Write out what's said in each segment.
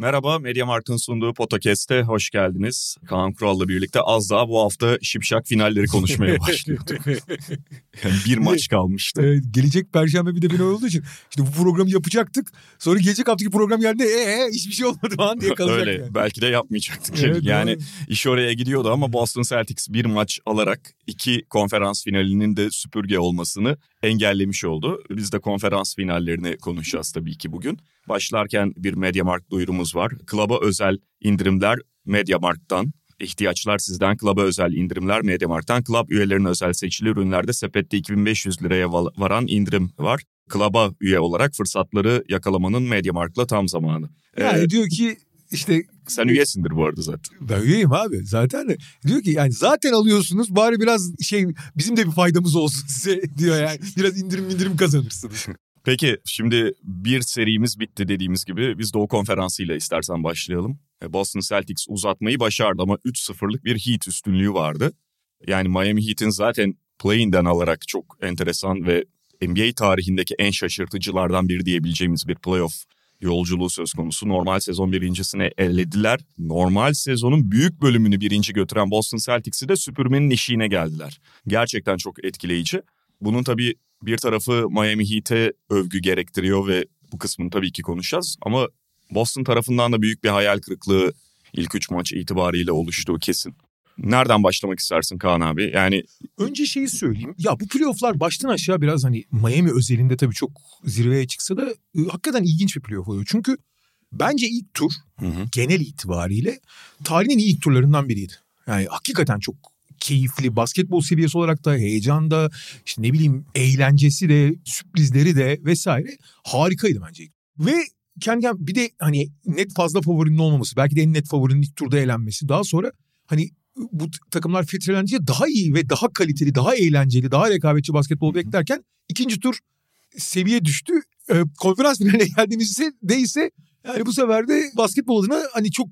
Merhaba, Mediamarkt'ın sunduğu Podcast'e hoş geldiniz. Kaan Kural'la birlikte az daha bu hafta şipşak finalleri konuşmaya başlıyorduk. yani bir maç kalmıştı. Evet, gelecek perşembe bir de final olduğu için işte bu programı yapacaktık. Sonra gelecek haftaki program geldi. Ee hiçbir şey olmadı falan diye kalacak Öyle, yani. belki de yapmayacaktık. Evet, yani doğru. iş oraya gidiyordu ama Boston Celtics bir maç alarak iki konferans finalinin de süpürge olmasını engellemiş oldu. Biz de konferans finallerini konuşacağız tabii ki bugün. Başlarken bir Mediamarkt duyurumuz var. Klaba özel indirimler Mediamarkt'tan. İhtiyaçlar sizden klaba özel indirimler Mediamarkt'tan. Klab üyelerine özel seçili ürünlerde sepette 2500 liraya varan indirim var. Klaba üye olarak fırsatları yakalamanın Mediamarkt'la tam zamanı. Yani Ee, diyor ki işte sen üyesindir bu arada zaten. ben üyeyim abi zaten de. Diyor ki yani zaten alıyorsunuz bari biraz şey bizim de bir faydamız olsun size diyor yani. Biraz indirim indirim kazanırsınız. Peki şimdi bir serimiz bitti dediğimiz gibi biz Doğu Konferansı ile istersen başlayalım. E, Boston Celtics uzatmayı başardı ama 3-0'lık bir Heat üstünlüğü vardı. Yani Miami Heat'in zaten play-in'den alarak çok enteresan ve NBA tarihindeki en şaşırtıcılardan biri diyebileceğimiz bir playoff yolculuğu söz konusu. Normal sezon birincisine ellediler. Normal sezonun büyük bölümünü birinci götüren Boston Celtics'i de süpürmenin eşiğine geldiler. Gerçekten çok etkileyici. Bunun tabii bir tarafı Miami Heat'e övgü gerektiriyor ve bu kısmını tabii ki konuşacağız. Ama Boston tarafından da büyük bir hayal kırıklığı ilk üç maç itibariyle oluştuğu kesin. Nereden başlamak istersin Kaan abi? Yani Önce şeyi söyleyeyim. Ya bu playofflar baştan aşağı biraz hani Miami özelinde tabii çok zirveye çıksa da e, hakikaten ilginç bir playoff oluyor. Çünkü bence ilk tur genel itibariyle tarihin ilk turlarından biriydi. Yani hakikaten çok keyifli basketbol seviyesi olarak da heyecan da işte ne bileyim eğlencesi de sürprizleri de vesaire harikaydı bence. Ve kendi bir de hani net fazla favorinin olmaması belki de en net favorinin ilk turda elenmesi daha sonra hani bu takımlar filtrelence daha iyi ve daha kaliteli, daha eğlenceli, daha rekabetçi basketbol beklerken ikinci tur seviye düştü. Ee, konferans finaline geldiğimizde de ise yani bu sefer de basketbol adına hani çok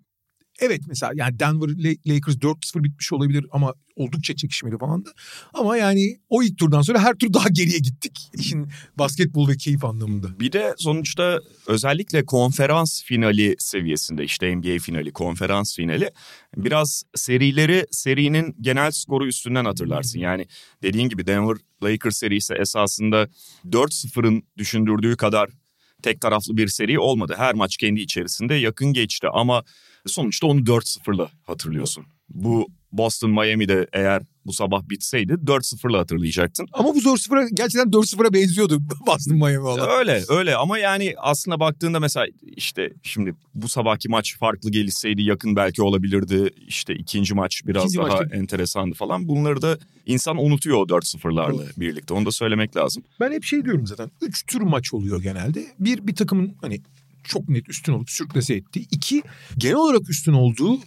evet mesela yani Denver La- Lakers 4-0 bitmiş olabilir ama oldukça çekişmeli falan da. Ama yani o ilk turdan sonra her tur daha geriye gittik. işin basketbol ve keyif anlamında. bir de sonuçta özellikle konferans finali seviyesinde işte NBA finali, konferans finali biraz serileri serinin genel skoru üstünden hatırlarsın. Yani dediğin gibi Denver Lakers serisi esasında 4-0'ın düşündürdüğü kadar tek taraflı bir seri olmadı. Her maç kendi içerisinde yakın geçti ama sonuçta onu 4-0'la hatırlıyorsun. Bu Boston Miami'de eğer bu sabah bitseydi 4-0'la hatırlayacaktın. Ama bu 4-0'a gerçekten 4-0'a benziyordu Boston Miami olan. Öyle öyle ama yani aslında baktığında mesela işte şimdi bu sabahki maç farklı gelişseydi yakın belki olabilirdi. İşte ikinci maç biraz İkinci daha maçta- enteresandı falan. Bunları da insan unutuyor o 4-0'larla birlikte. Onu da söylemek lazım. Ben hep şey diyorum zaten. Üç tür maç oluyor genelde. Bir, bir takımın hani çok net üstün olup sürklase ettiği. İki, genel olarak üstün olduğu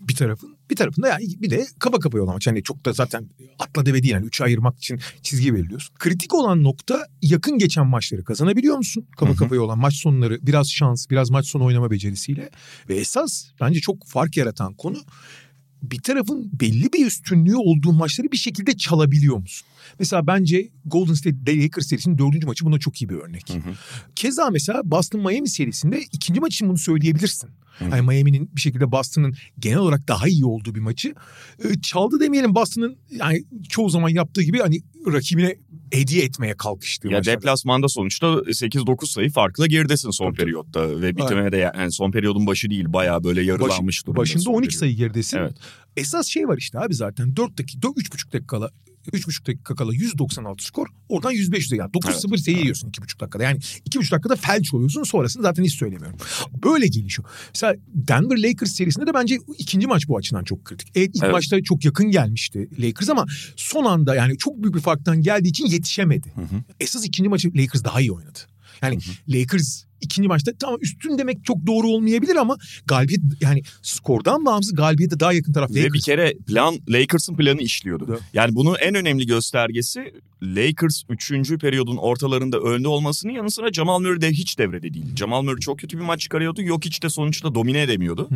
bir tarafın. Bir tarafında yani bir de kaba kaba olan maç. Yani çok da zaten atla deve değil. Yani üçü ayırmak için çizgi belirliyorsun. Kritik olan nokta yakın geçen maçları kazanabiliyor musun? Kaba kabaya olan maç sonları biraz şans, biraz maç sonu oynama becerisiyle. Ve esas bence çok fark yaratan konu bir tarafın belli bir üstünlüğü olduğu maçları bir şekilde çalabiliyor musun? Mesela bence Golden State Lakers serisinin dördüncü maçı buna çok iyi bir örnek. Keza mesela Boston Miami serisinde ikinci maç için bunu söyleyebilirsin. Yani Miami'nin bir şekilde Boston'ın genel olarak daha iyi olduğu bir maçı e, çaldı demeyelim Boston'ın yani çoğu zaman yaptığı gibi hani rakibine hediye etmeye kalkıştığı Ya maçlar. deplasmanda sonuçta 8-9 sayı farkla geridesin son periyotta ve bitimine de yani son periyodun başı değil bayağı böyle yarılanmış durumda. Başında son 12 periyod. sayı geridesin. Evet. Esas şey var işte abi zaten 4 dakika 3,5 dakika kala 3,5 dakika kala 196 skor. Oradan 105'e yani 9-0 seri yiyorsun 2,5 dakikada. Yani 2,5 dakikada felç oluyorsun. Sonrasını zaten hiç söylemiyorum. Böyle gelişiyor. Mesela Denver Lakers serisinde de bence ikinci maç bu açıdan çok kritik. Evet ilk Evet. maçta çok yakın gelmişti Lakers ama son anda yani çok büyük bir farktan geldiği için yetişemedi. Esas ikinci maçı Lakers daha iyi oynadı. Yani Lakers ikinci maçta tamam üstün demek çok doğru olmayabilir ama galibiyet yani skordan bağımsız galibiyete daha yakın taraf Ve Lakers. bir kere plan Lakers'ın planı işliyordu. Evet. Yani bunun en önemli göstergesi Lakers 3. periyodun ortalarında önde olmasının yanı sıra Jamal Murray de hiç devrede değil. Jamal Murray çok kötü bir maç çıkarıyordu. Yok hiç de sonuçta domine edemiyordu.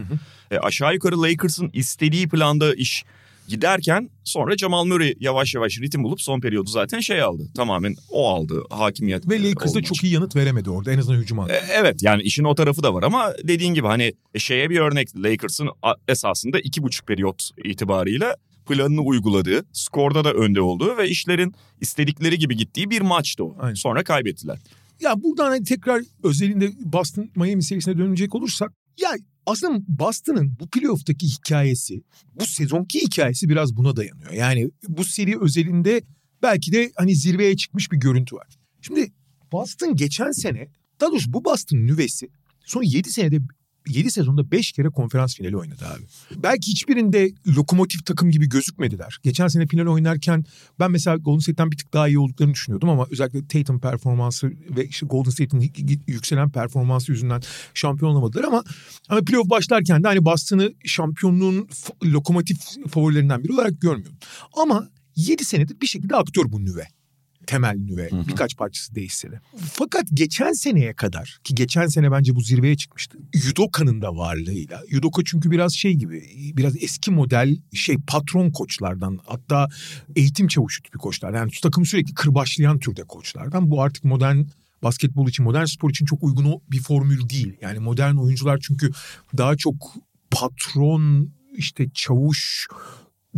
E, aşağı yukarı Lakers'ın istediği planda iş giderken sonra Jamal Murray yavaş yavaş ritim bulup son periyodu zaten şey aldı. Tamamen o aldı hakimiyet. Ve Lakers da oldu çok iyi yanıt veremedi orada en azından hücum e, anlamında. Evet yani işin o tarafı da var ama dediğin gibi hani şeye bir örnek Lakers'ın esasında iki buçuk periyot itibarıyla planını uyguladığı, skorda da önde olduğu ve işlerin istedikleri gibi gittiği bir maçtı o. Aynen. Sonra kaybettiler. Ya buradan hani tekrar özelinde Boston Miami serisine dönecek olursak ya aslında Boston'ın bu playoff'taki hikayesi, bu sezonki hikayesi biraz buna dayanıyor. Yani bu seri özelinde belki de hani zirveye çıkmış bir görüntü var. Şimdi Boston geçen sene, daha doğrusu bu Boston nüvesi son 7 senede 7 sezonda 5 kere konferans finali oynadı abi. Belki hiçbirinde lokomotif takım gibi gözükmediler. Geçen sene final oynarken ben mesela Golden State'ten bir tık daha iyi olduklarını düşünüyordum ama özellikle Tatum performansı ve işte Golden State'in yükselen performansı yüzünden şampiyon olamadılar ama ama playoff başlarken de hani Boston'ı şampiyonluğun lokomotif favorilerinden biri olarak görmüyorum. Ama 7 senedir bir şekilde aktör bu nüve. Temel nüve. Birkaç parçası değişse de. Fakat geçen seneye kadar ki geçen sene bence bu zirveye çıkmıştı. Yudoka'nın da varlığıyla. Yudoka çünkü biraz şey gibi biraz eski model şey patron koçlardan hatta eğitim çavuşu tipi koçlar. Yani takımı sürekli kırbaçlayan türde koçlardan. Bu artık modern basketbol için, modern spor için çok uygun bir formül değil. Yani modern oyuncular çünkü daha çok patron işte çavuş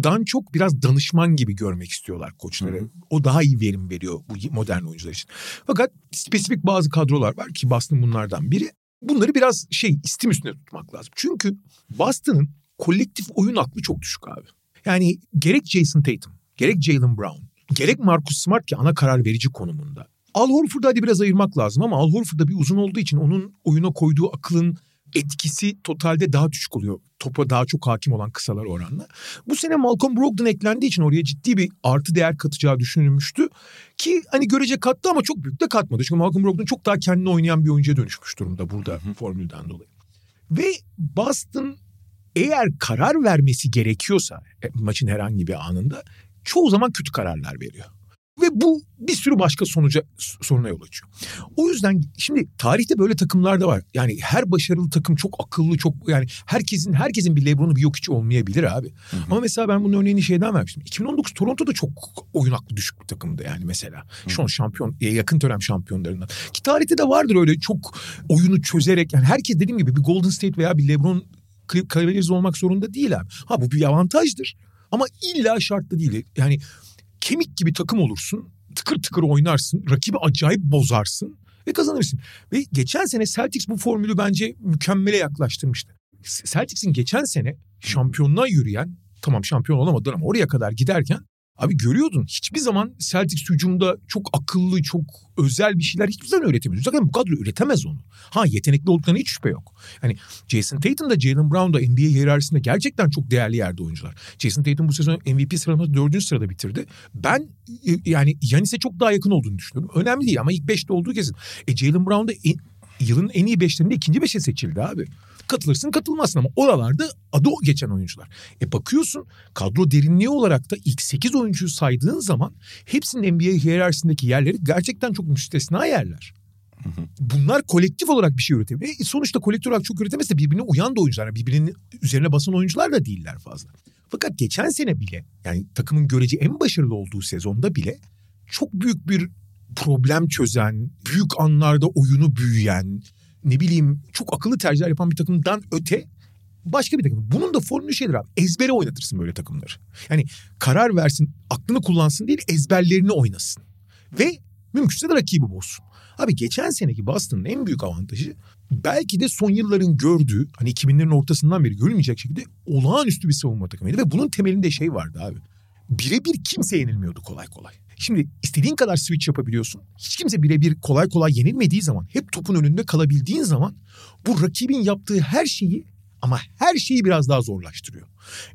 dan çok biraz danışman gibi görmek istiyorlar koçları. O daha iyi verim veriyor bu modern oyuncular için. Fakat spesifik bazı kadrolar var ki Boston bunlardan biri. Bunları biraz şey istim üstüne tutmak lazım. Çünkü Boston'ın kolektif oyun aklı çok düşük abi. Yani gerek Jason Tatum, gerek Jalen Brown, gerek Marcus Smart ki ana karar verici konumunda. Al Horford'u hadi biraz ayırmak lazım ama Al Horford da bir uzun olduğu için onun oyuna koyduğu akılın etkisi totalde daha düşük oluyor. Topa daha çok hakim olan kısalar oranla. Bu sene Malcolm Brogdon eklendiği için oraya ciddi bir artı değer katacağı düşünülmüştü. Ki hani görece kattı ama çok büyük de katmadı. Çünkü Malcolm Brogdon çok daha kendine oynayan bir oyuncuya dönüşmüş durumda burada formülden dolayı. Ve Boston eğer karar vermesi gerekiyorsa e, maçın herhangi bir anında çoğu zaman kötü kararlar veriyor. Ve bu bir sürü başka sonuca soruna yol açıyor. O yüzden şimdi tarihte böyle takımlar da var. Yani her başarılı takım çok akıllı, çok yani herkesin herkesin bir LeBron'u bir yok içi olmayabilir abi. Ama mesela ben bunun örneğini şeyden vermiştim. 2019 Toronto'da çok oyun aklı düşük bir takımdı yani mesela. Şu an şampiyon, yakın dönem şampiyonlarından. Ki tarihte de vardır öyle çok oyunu çözerek yani herkes dediğim gibi bir Golden State veya bir LeBron Cavaliers olmak zorunda değil abi. Ha bu bir avantajdır. Ama illa şartlı değil. Yani kemik gibi takım olursun. Tıkır tıkır oynarsın. Rakibi acayip bozarsın ve kazanırsın. Ve geçen sene Celtics bu formülü bence mükemmele yaklaştırmıştı. Celtics'in geçen sene şampiyonluğa yürüyen tamam şampiyon olamadılar ama oraya kadar giderken abi görüyordun hiçbir zaman Celtics hücumda çok akıllı, çok özel bir şeyler hiçbir zaman üretemiyor. Zaten bu kadro üretemez onu. Ha yetenekli olduklarına hiç şüphe yok. Yani Jason Tatum da Jalen Brown da NBA hiyerarşisinde gerçekten çok değerli yerde oyuncular. Jason Tatum bu sezon MVP sıralamasında dördüncü sırada bitirdi. Ben yani Yanis'e çok daha yakın olduğunu düşünüyorum. Önemli değil ama ilk beşte olduğu kesin. E Jalen Brown da en, yılın en iyi beşlerinde ikinci beşe seçildi abi. Katılırsın katılmazsın ama oralarda adı geçen oyuncular. E bakıyorsun kadro derinliği olarak da ilk 8 oyuncuyu saydığın zaman hepsinin NBA hiyerarşisindeki yerleri gerçekten çok müstesna yerler. Bunlar kolektif olarak bir şey üretebilir. E sonuçta kolektif olarak çok üretemezse birbirine uyan da oyuncular. Birbirinin üzerine basan oyuncular da değiller fazla. Fakat geçen sene bile yani takımın görece en başarılı olduğu sezonda bile çok büyük bir problem çözen, büyük anlarda oyunu büyüyen, ne bileyim çok akıllı tercihler yapan bir takımdan öte başka bir takım. Bunun da formülü şeydir abi. Ezbere oynatırsın böyle takımları. Yani karar versin, aklını kullansın değil ezberlerini oynasın. Ve mümkünse de rakibi bozsun. Abi geçen seneki Boston'ın en büyük avantajı belki de son yılların gördüğü hani 2000'lerin ortasından beri görülmeyecek şekilde olağanüstü bir savunma takımıydı. Ve bunun temelinde şey vardı abi. Birebir kimse yenilmiyordu kolay kolay. Şimdi istediğin kadar switch yapabiliyorsun. Hiç kimse birebir kolay kolay yenilmediği zaman, hep topun önünde kalabildiğin zaman bu rakibin yaptığı her şeyi ama her şeyi biraz daha zorlaştırıyor.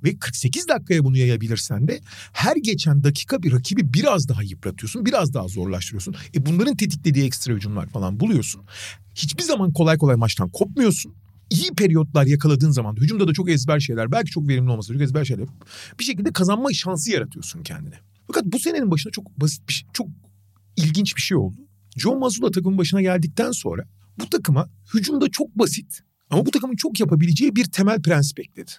Ve 48 dakikaya bunu yayabilirsen de her geçen dakika bir rakibi biraz daha yıpratıyorsun, biraz daha zorlaştırıyorsun. E bunların tetiklediği ekstra hücumlar falan buluyorsun. Hiçbir zaman kolay kolay maçtan kopmuyorsun. İyi periyotlar yakaladığın zaman da hücumda da çok ezber şeyler, belki çok verimli olmasa çok ezber şeyler bir şekilde kazanma şansı yaratıyorsun kendine. Fakat bu senenin başında çok basit bir şey, çok ilginç bir şey oldu. John Mazzulla takımın başına geldikten sonra bu takıma hücumda çok basit ama bu takımın çok yapabileceği bir temel prensip bekledi.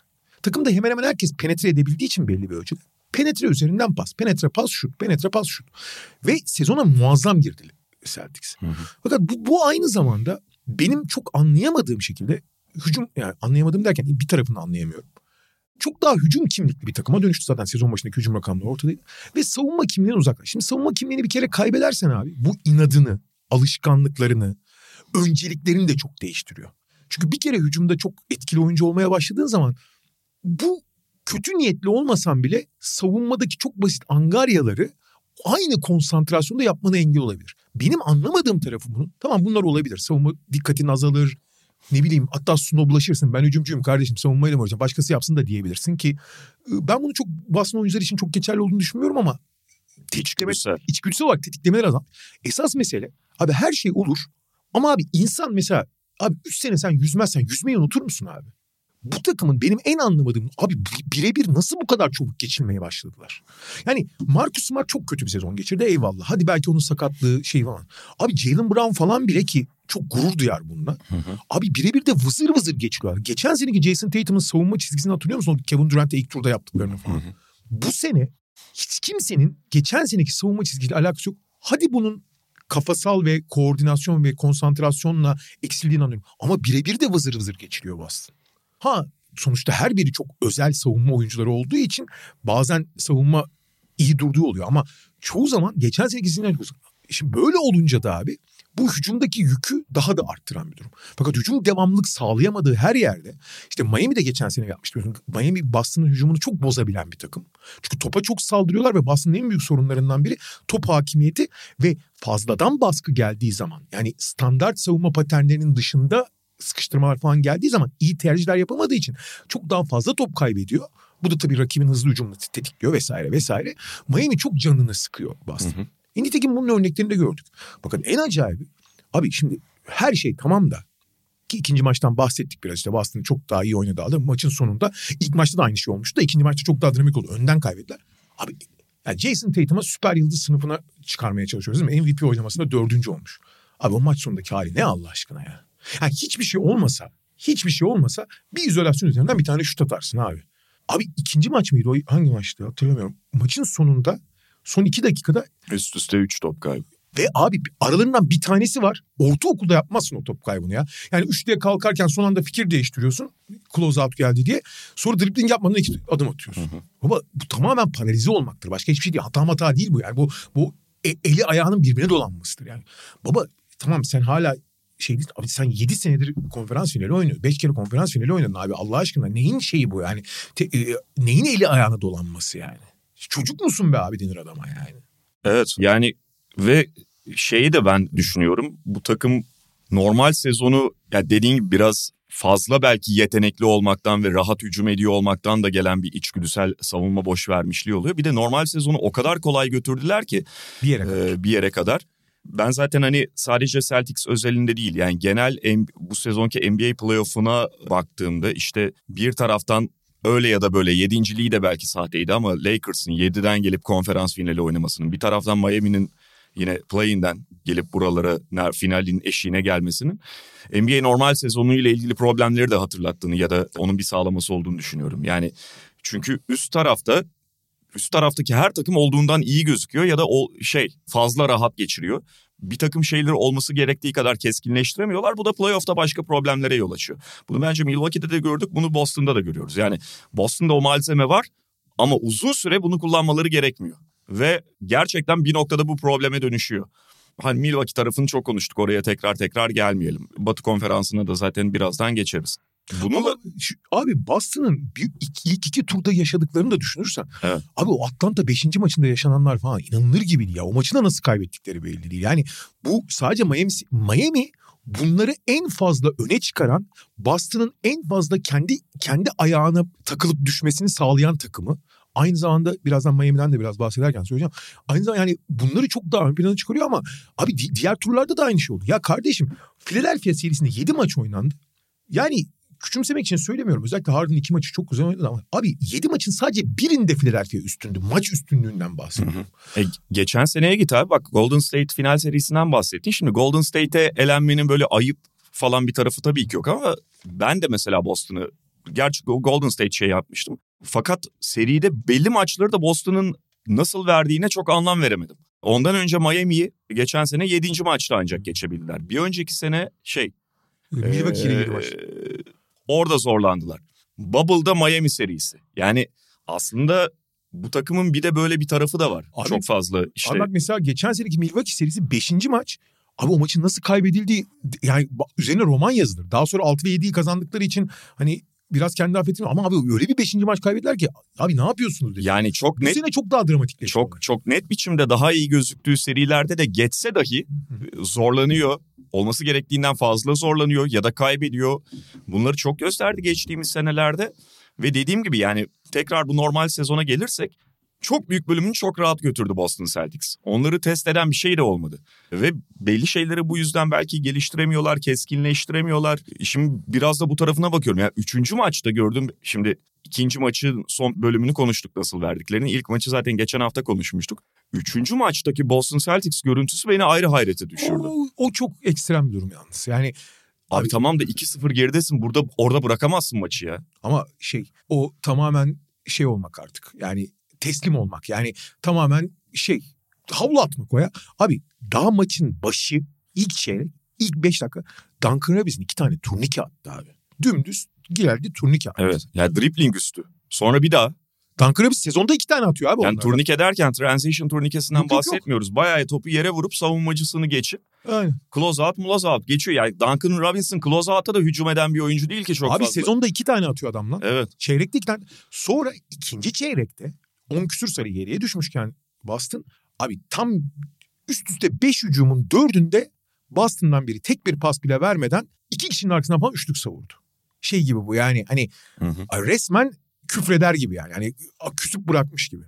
Takımda hemen hemen herkes penetre edebildiği için belli bir ölçüde. Penetre üzerinden pas, penetre pas şut, penetre pas şut. Ve sezona muazzam girdi Celtics. Hı hı. Fakat bu, bu aynı zamanda benim çok anlayamadığım şekilde hücum yani anlayamadım derken bir tarafını anlayamıyorum. Çok daha hücum kimlikli bir takıma dönüştü zaten sezon başındaki hücum rakamları ortadaydı. Ve savunma kimliğinden uzaklaş. Şimdi savunma kimliğini bir kere kaybedersen abi bu inadını, alışkanlıklarını, önceliklerini de çok değiştiriyor. Çünkü bir kere hücumda çok etkili oyuncu olmaya başladığın zaman bu kötü niyetli olmasan bile savunmadaki çok basit angaryaları aynı konsantrasyonda yapmana engel olabilir. Benim anlamadığım tarafı bunun. Tamam bunlar olabilir. Savunma dikkatin azalır. Ne bileyim hatta bulaşırsın. Ben hücumcuyum kardeşim savunmayı da mı oynayacağım? Başkası yapsın da diyebilirsin ki ben bunu çok Boston oyuncular için çok geçerli olduğunu düşünmüyorum ama tetikleme, içgüdüsel olarak tetiklemeler adam. Esas mesele abi her şey olur ama abi insan mesela abi 3 sene sen yüzmezsen yüzmeyi unutur musun abi? Bu takımın benim en anlamadığım abi birebir nasıl bu kadar çabuk geçilmeye başladılar? Yani Marcus Smart çok kötü bir sezon geçirdi eyvallah. Hadi belki onun sakatlığı şey falan. Abi Jalen Brown falan bile ki çok gurur duyar bununla. Hı hı. Abi birebir de vızır vızır geçiriyorlar. Geçen seneki Jason Tatum'un savunma çizgisini hatırlıyor musun? O Kevin Durant'e ilk turda yaptıklarını falan. Hı hı. Bu sene hiç kimsenin geçen seneki savunma çizgisiyle alakası yok. Hadi bunun kafasal ve koordinasyon ve konsantrasyonla eksildiğini anlıyorum. Ama birebir de vızır vızır geçiriyor Boston. Ha sonuçta her biri çok özel savunma oyuncuları olduğu için bazen savunma iyi durduğu oluyor ama çoğu zaman geçen seneki Şimdi böyle olunca da abi bu hücumdaki yükü daha da arttıran bir durum. Fakat hücum devamlılık sağlayamadığı her yerde işte Miami de geçen sene yapmıştı. Miami Boston'ın hücumunu çok bozabilen bir takım. Çünkü topa çok saldırıyorlar ve Boston'ın en büyük sorunlarından biri top hakimiyeti ve fazladan baskı geldiği zaman yani standart savunma paternlerinin dışında sıkıştırmalar falan geldiği zaman iyi tercihler yapamadığı için çok daha fazla top kaybediyor. Bu da tabii rakibin hızlı hücumunu tetikliyor vesaire vesaire. Miami çok canını sıkıyor Boston. Hı hı. E nitekim bunun örneklerini de gördük. Bakın en acayibi abi şimdi her şey tamam da ki ikinci maçtan bahsettik biraz işte Boston çok daha iyi oynadı aldı. Maçın sonunda ilk maçta da aynı şey olmuştu da ikinci maçta çok daha dinamik oldu. Önden kaybettiler. Abi yani Jason Tatum'a süper yıldız sınıfına çıkarmaya çalışıyoruz değil mi? MVP oynamasında dördüncü olmuş. Abi o maç sonundaki hali ne Allah aşkına ya. Yani hiçbir şey olmasa, hiçbir şey olmasa bir izolasyon üzerinden bir tane şut atarsın abi. Abi ikinci maç mıydı o? Hangi maçtı hatırlamıyorum. Maçın sonunda son iki dakikada... Üst üste üç top kaybı. Ve abi aralarından bir tanesi var. Ortaokulda yapmazsın o top kaybını ya. Yani üçlüye kalkarken son anda fikir değiştiriyorsun. Close out geldi diye. Sonra dribbling yapmadan iki adım atıyorsun. Hı hı. Baba bu tamamen paralize olmaktır. Başka hiçbir şey değil. Hata hata değil bu yani. Bu, bu e, eli ayağının birbirine dolanmasıdır yani. Baba tamam sen hala şey değil. Abi sen 7 senedir konferans finali oynuyorsun. 5 kere konferans finali oynadın abi. Allah aşkına neyin şeyi bu yani? Te, e, neyin eli ayağına dolanması yani? Çocuk musun be abi denir adama yani. Evet yani ve şeyi de ben düşünüyorum. Bu takım normal sezonu ya dediğin gibi biraz fazla belki yetenekli olmaktan ve rahat hücum ediyor olmaktan da gelen bir içgüdüsel savunma boş vermişliği oluyor. Bir de normal sezonu o kadar kolay götürdüler ki bir yere kadar. E, bir yere kadar. Ben zaten hani sadece Celtics özelinde değil yani genel bu sezonki NBA playoff'una baktığımda işte bir taraftan öyle ya da böyle yedinciliği de belki sahteydi ama Lakers'ın 7'den gelip konferans finali oynamasının bir taraftan Miami'nin yine play'inden gelip buralara finalin eşiğine gelmesinin NBA normal sezonu ile ilgili problemleri de hatırlattığını ya da onun bir sağlaması olduğunu düşünüyorum. Yani çünkü üst tarafta üst taraftaki her takım olduğundan iyi gözüküyor ya da o şey fazla rahat geçiriyor. Bir takım şeyleri olması gerektiği kadar keskinleştiremiyorlar. Bu da playoff'ta başka problemlere yol açıyor. Bunu bence Milwaukee'de de gördük, bunu Boston'da da görüyoruz. Yani Boston'da o malzeme var ama uzun süre bunu kullanmaları gerekmiyor. Ve gerçekten bir noktada bu probleme dönüşüyor. Hani Milwaukee tarafını çok konuştuk oraya tekrar tekrar gelmeyelim. Batı konferansına da zaten birazdan geçeriz. Bunu Ama şu, abi Boston'ın ilk iki turda yaşadıklarını da düşünürsen. Evet. Abi o Atlanta 5. maçında yaşananlar falan inanılır gibi değil ya. O maçı da nasıl kaybettikleri belli değil. Yani bu sadece Miami, Miami bunları en fazla öne çıkaran Boston'ın en fazla kendi kendi ayağına takılıp düşmesini sağlayan takımı. Aynı zamanda birazdan Miami'den de biraz bahsederken söyleyeceğim. Aynı zamanda yani bunları çok daha ön plana çıkarıyor ama abi di- diğer turlarda da aynı şey oldu. Ya kardeşim Philadelphia serisinde 7 maç oynandı. Yani küçümsemek için söylemiyorum. Özellikle Harden iki maçı çok güzel oynadı ama abi 7 maçın sadece birinde Philadelphia üstündü. Maç üstünlüğünden bahsediyorum. E, geçen seneye git abi bak Golden State final serisinden bahsettin. Şimdi Golden State'e elenmenin böyle ayıp falan bir tarafı tabii ki yok ama ben de mesela Boston'ı gerçi Golden State şey yapmıştım. Fakat seride belli maçları da Boston'ın nasıl verdiğine çok anlam veremedim. Ondan önce Miami'yi geçen sene 7. maçta ancak geçebildiler. Bir önceki sene şey Milwaukee ile yedi maç. Orada zorlandılar. Bubble'da Miami serisi. Yani aslında bu takımın bir de böyle bir tarafı da var. Abi- Çok fazla işte. Abi bak mesela geçen seneki Milwaukee serisi 5. maç. Abi o maçın nasıl kaybedildiği yani üzerine roman yazılır. Daha sonra 6 ve 7'yi kazandıkları için hani biraz kendi affettim ama abi öyle bir 5. maç kaybettiler ki abi ne yapıyorsunuz dedi. yani çok Bu net sene çok daha dramatikleşti. çok çok net biçimde daha iyi gözüktüğü serilerde de geçse dahi zorlanıyor. Olması gerektiğinden fazla zorlanıyor ya da kaybediyor. Bunları çok gösterdi geçtiğimiz senelerde. Ve dediğim gibi yani tekrar bu normal sezona gelirsek çok büyük bölümünü çok rahat götürdü Boston Celtics. Onları test eden bir şey de olmadı. Ve belli şeyleri bu yüzden belki geliştiremiyorlar, keskinleştiremiyorlar. Şimdi biraz da bu tarafına bakıyorum. Yani üçüncü maçta gördüm. Şimdi ikinci maçın son bölümünü konuştuk nasıl verdiklerini. İlk maçı zaten geçen hafta konuşmuştuk. Üçüncü maçtaki Boston Celtics görüntüsü beni ayrı hayrete düşürdü. O, o çok ekstrem bir durum yalnız. Yani Abi tamam da 2-0 geridesin. Burada orada bırakamazsın maçı ya. ama şey o tamamen şey olmak artık. Yani teslim olmak. Yani tamamen şey havlu atmak o ya. Abi daha maçın başı ilk çeyrek ilk 5 dakika Duncan Robinson iki tane turnike attı abi. Dümdüz girerdi turnike attı. Evet. Ya dribbling üstü. Sonra bir daha. Duncan Robinson sezonda iki tane atıyor abi Yani onlardan. turnike derken transition turnikesinden Yok, bahsetmiyoruz. Bayağı topu yere vurup savunmacısını geçip Aynen. close out, close out geçiyor. Yani Duncan Robinson close out'a da hücum eden bir oyuncu değil ki çok Abi fazla. sezonda iki tane atıyor adam lan. Evet. Çeyrekte iki tane. Sonra ikinci çeyrekte 10 küsür sayı geriye düşmüşken Boston abi tam üst üste 5 hücumun dördünde Boston'dan biri tek bir pas bile vermeden iki kişinin arkasından falan üçlük savurdu. Şey gibi bu yani hani Hı hı. resmen küfreder gibi yani. Hani küsüp bırakmış gibi.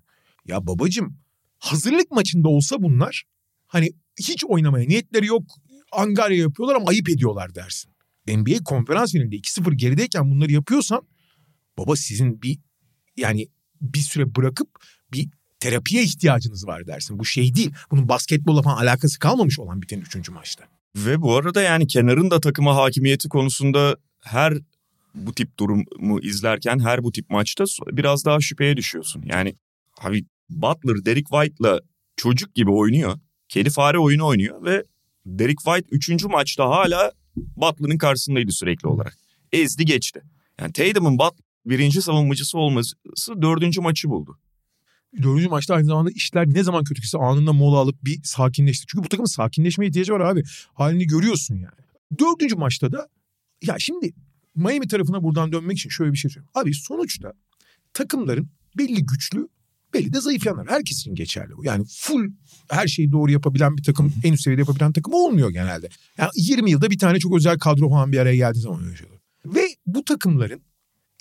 Ya babacım hazırlık maçında olsa bunlar hani hiç oynamaya niyetleri yok. Angarya yapıyorlar ama ayıp ediyorlar dersin. NBA konferans finalinde 2-0 gerideyken bunları yapıyorsan baba sizin bir yani bir süre bırakıp bir terapiye ihtiyacınız var dersin. Bu şey değil. Bunun basketbolla falan alakası kalmamış olan biten üçüncü maçta. Ve bu arada yani kenarın da takıma hakimiyeti konusunda her bu tip durumu izlerken her bu tip maçta biraz daha şüpheye düşüyorsun. Yani abi Butler Derek White'la çocuk gibi oynuyor. Kedi fare oyunu oynuyor ve Derek White 3. maçta hala Butler'ın karşısındaydı sürekli olarak. Ezdi geçti. Yani Tatum'un Butler birinci savunmacısı olması dördüncü maçı buldu. Dördüncü maçta aynı zamanda işler ne zaman kötü gitse anında mola alıp bir sakinleşti. Çünkü bu takımın sakinleşmeye ihtiyacı var abi. Halini görüyorsun yani. Dördüncü maçta da ya şimdi Miami tarafına buradan dönmek için şöyle bir şey söyleyeyim. Abi sonuçta takımların belli güçlü belli de zayıf yanlar. Herkes için geçerli bu. Yani full her şeyi doğru yapabilen bir takım, en üst seviyede yapabilen takım olmuyor genelde. Yani 20 yılda bir tane çok özel kadro falan bir araya geldiği zaman öyle şey. Ve bu takımların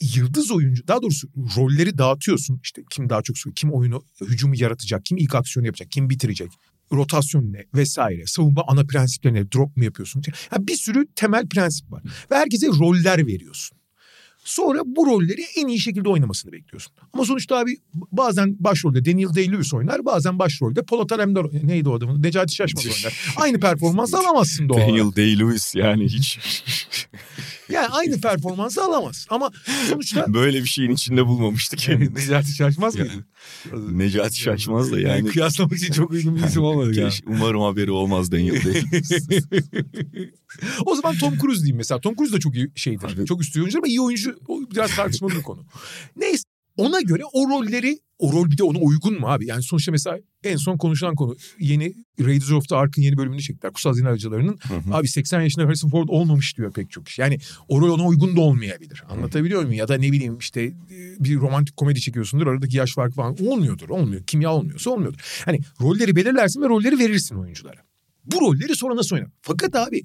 yıldız oyuncu daha doğrusu rolleri dağıtıyorsun. İşte kim daha çok kim oyunu hücumu yaratacak, kim ilk aksiyonu yapacak, kim bitirecek. Rotasyon ne vesaire. Savunma ana prensipleri ne? Drop mu yapıyorsun? Yani bir sürü temel prensip var. Ve herkese roller veriyorsun. Sonra bu rolleri en iyi şekilde oynamasını bekliyorsun. Ama sonuçta abi bazen başrolde Daniel Day-Lewis oynar. Bazen başrolde Polat Alemdar neydi o adamın? Necati Şaşmaz oynar. Aynı performansı alamazsın doğal. Daniel Day-Lewis yani hiç Yani aynı performansı alamaz. Ama sonuçta böyle bir şeyin içinde bulmamıştı kendini. Necati Şaşmaz Yani. mıydı? Necati Şaşmaz da yani. kıyaslamak için çok uygun bir isim olmadı ya. Keş- Umarım haberi olmaz Daniel Day-Lewis. o zaman Tom Cruise diyeyim mesela. Tom Cruise da çok iyi şeydir. Abi- Çok üstü oyuncu ama iyi oyuncu. Biraz tartışmalı bir konu. Neyse. Ona göre o rolleri o rol bir de ona uygun mu abi? Yani sonuçta mesela en son konuşulan konu yeni Raiders of the Ark'ın yeni bölümünü çektiler. Kutsal Zina Avcıları'nın. Abi 80 yaşında Harrison Ford olmamış diyor pek çok kişi. Yani o rol ona uygun da olmayabilir. Anlatabiliyor muyum? Ya da ne bileyim işte e, bir romantik komedi çekiyorsundur. Aradaki yaş farkı falan olmuyordur. Olmuyor. Kimya olmuyorsa olmuyordur. Hani rolleri belirlersin ve rolleri verirsin oyunculara. Bu rolleri sonra nasıl oynar? Fakat abi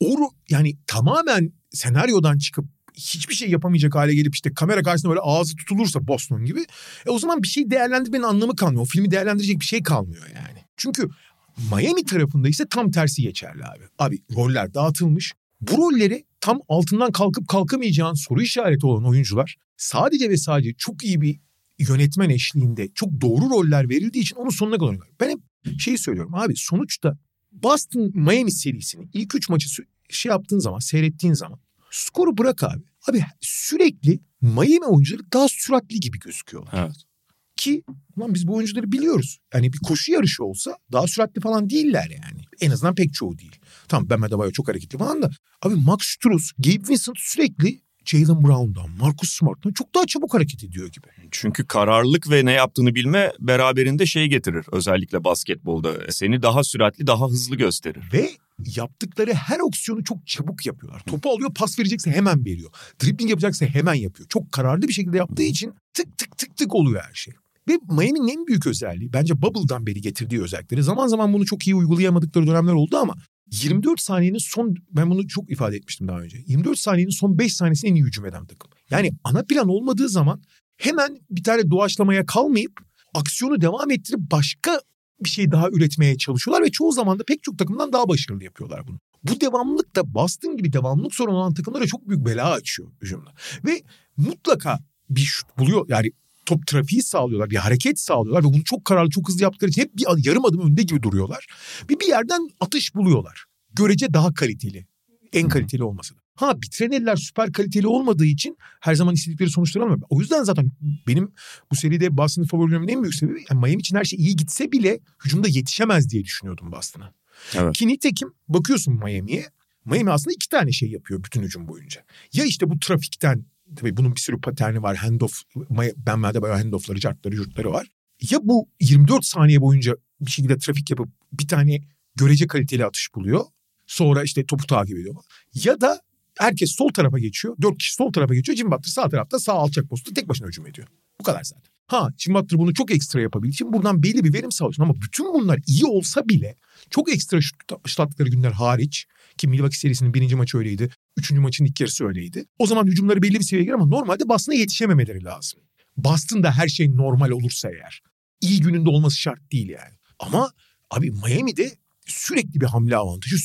o yani tamamen senaryodan çıkıp hiçbir şey yapamayacak hale gelip işte kamera karşısında böyle ağzı tutulursa Boston gibi e o zaman bir şey değerlendirmenin anlamı kalmıyor. O filmi değerlendirecek bir şey kalmıyor yani. Çünkü Miami tarafında ise tam tersi geçerli abi. Abi roller dağıtılmış. Bu rolleri tam altından kalkıp kalkamayacağın soru işareti olan oyuncular sadece ve sadece çok iyi bir yönetmen eşliğinde çok doğru roller verildiği için onun sonuna kadar oynuyorlar. Ben hep şeyi söylüyorum abi sonuçta Boston Miami serisini ilk üç maçı şey yaptığın zaman seyrettiğin zaman skoru bırak abi. Abi sürekli Miami oyuncuları daha süratli gibi gözüküyorlar. Evet. Ki ulan biz bu oyuncuları biliyoruz. Yani bir koşu yarışı olsa daha süratli falan değiller yani. En azından pek çoğu değil. Tamam Ben Adebayo çok hareketli falan da. Abi Max Struz, Gabe Vincent sürekli Jalen Brown'dan, Marcus Smart'tan çok daha çabuk hareket ediyor gibi. Çünkü kararlılık ve ne yaptığını bilme beraberinde şey getirir. Özellikle basketbolda. Seni daha süratli, daha hızlı gösterir. Ve yaptıkları her opsiyonu çok çabuk yapıyorlar. Topu alıyor pas verecekse hemen veriyor. Dribbling yapacaksa hemen yapıyor. Çok kararlı bir şekilde yaptığı için tık tık tık tık oluyor her şey. Ve Miami'nin en büyük özelliği bence Bubble'dan beri getirdiği özellikleri. Zaman zaman bunu çok iyi uygulayamadıkları dönemler oldu ama 24 saniyenin son ben bunu çok ifade etmiştim daha önce. 24 saniyenin son 5 saniyesini en iyi hücum eden takım. Yani ana plan olmadığı zaman hemen bir tane doğaçlamaya kalmayıp aksiyonu devam ettirip başka bir şey daha üretmeye çalışıyorlar ve çoğu zaman da pek çok takımdan daha başarılı yapıyorlar bunu. Bu devamlılık da Boston gibi devamlılık sorunu olan takımlara çok büyük bela açıyor hücumda. Ve mutlaka bir şut buluyor yani top trafiği sağlıyorlar, bir hareket sağlıyorlar ve bunu çok kararlı, çok hızlı yaptıkları için hep bir yarım adım önde gibi duruyorlar. Bir bir yerden atış buluyorlar. Görece daha kaliteli. En kaliteli olmasa da. Ha bitiren süper kaliteli olmadığı için her zaman istedikleri sonuçları alamıyor. O yüzden zaten benim bu seride Boston'ın favorilerimin en büyük sebebi yani Miami için her şey iyi gitse bile hücumda yetişemez diye düşünüyordum Boston'a. Evet. Ki nitekim bakıyorsun Miami'ye. Miami aslında iki tane şey yapıyor bütün hücum boyunca. Ya işte bu trafikten tabii bunun bir sürü paterni var. Handoff, Ben Adebayo handoffları, cartları, yurtları var. Ya bu 24 saniye boyunca bir şekilde trafik yapıp bir tane görece kaliteli atış buluyor. Sonra işte topu takip ediyor. Ya da herkes sol tarafa geçiyor. Dört kişi sol tarafa geçiyor. Jim Butler sağ tarafta sağ alçak postu tek başına hücum ediyor. Bu kadar zaten. Ha Jim Butler bunu çok ekstra yapabildiği için buradan belli bir verim sağlıyorsun. Ama bütün bunlar iyi olsa bile çok ekstra şut şut attıkları günler hariç ki Milwaukee serisinin birinci maçı öyleydi. Üçüncü maçın ilk yarısı öyleydi. O zaman hücumları belli bir seviyeye gelir ama normalde Boston'a yetişememeleri lazım. Boston'da her şey normal olursa eğer. iyi gününde olması şart değil yani. Ama abi Miami'de sürekli bir hamle avantajı,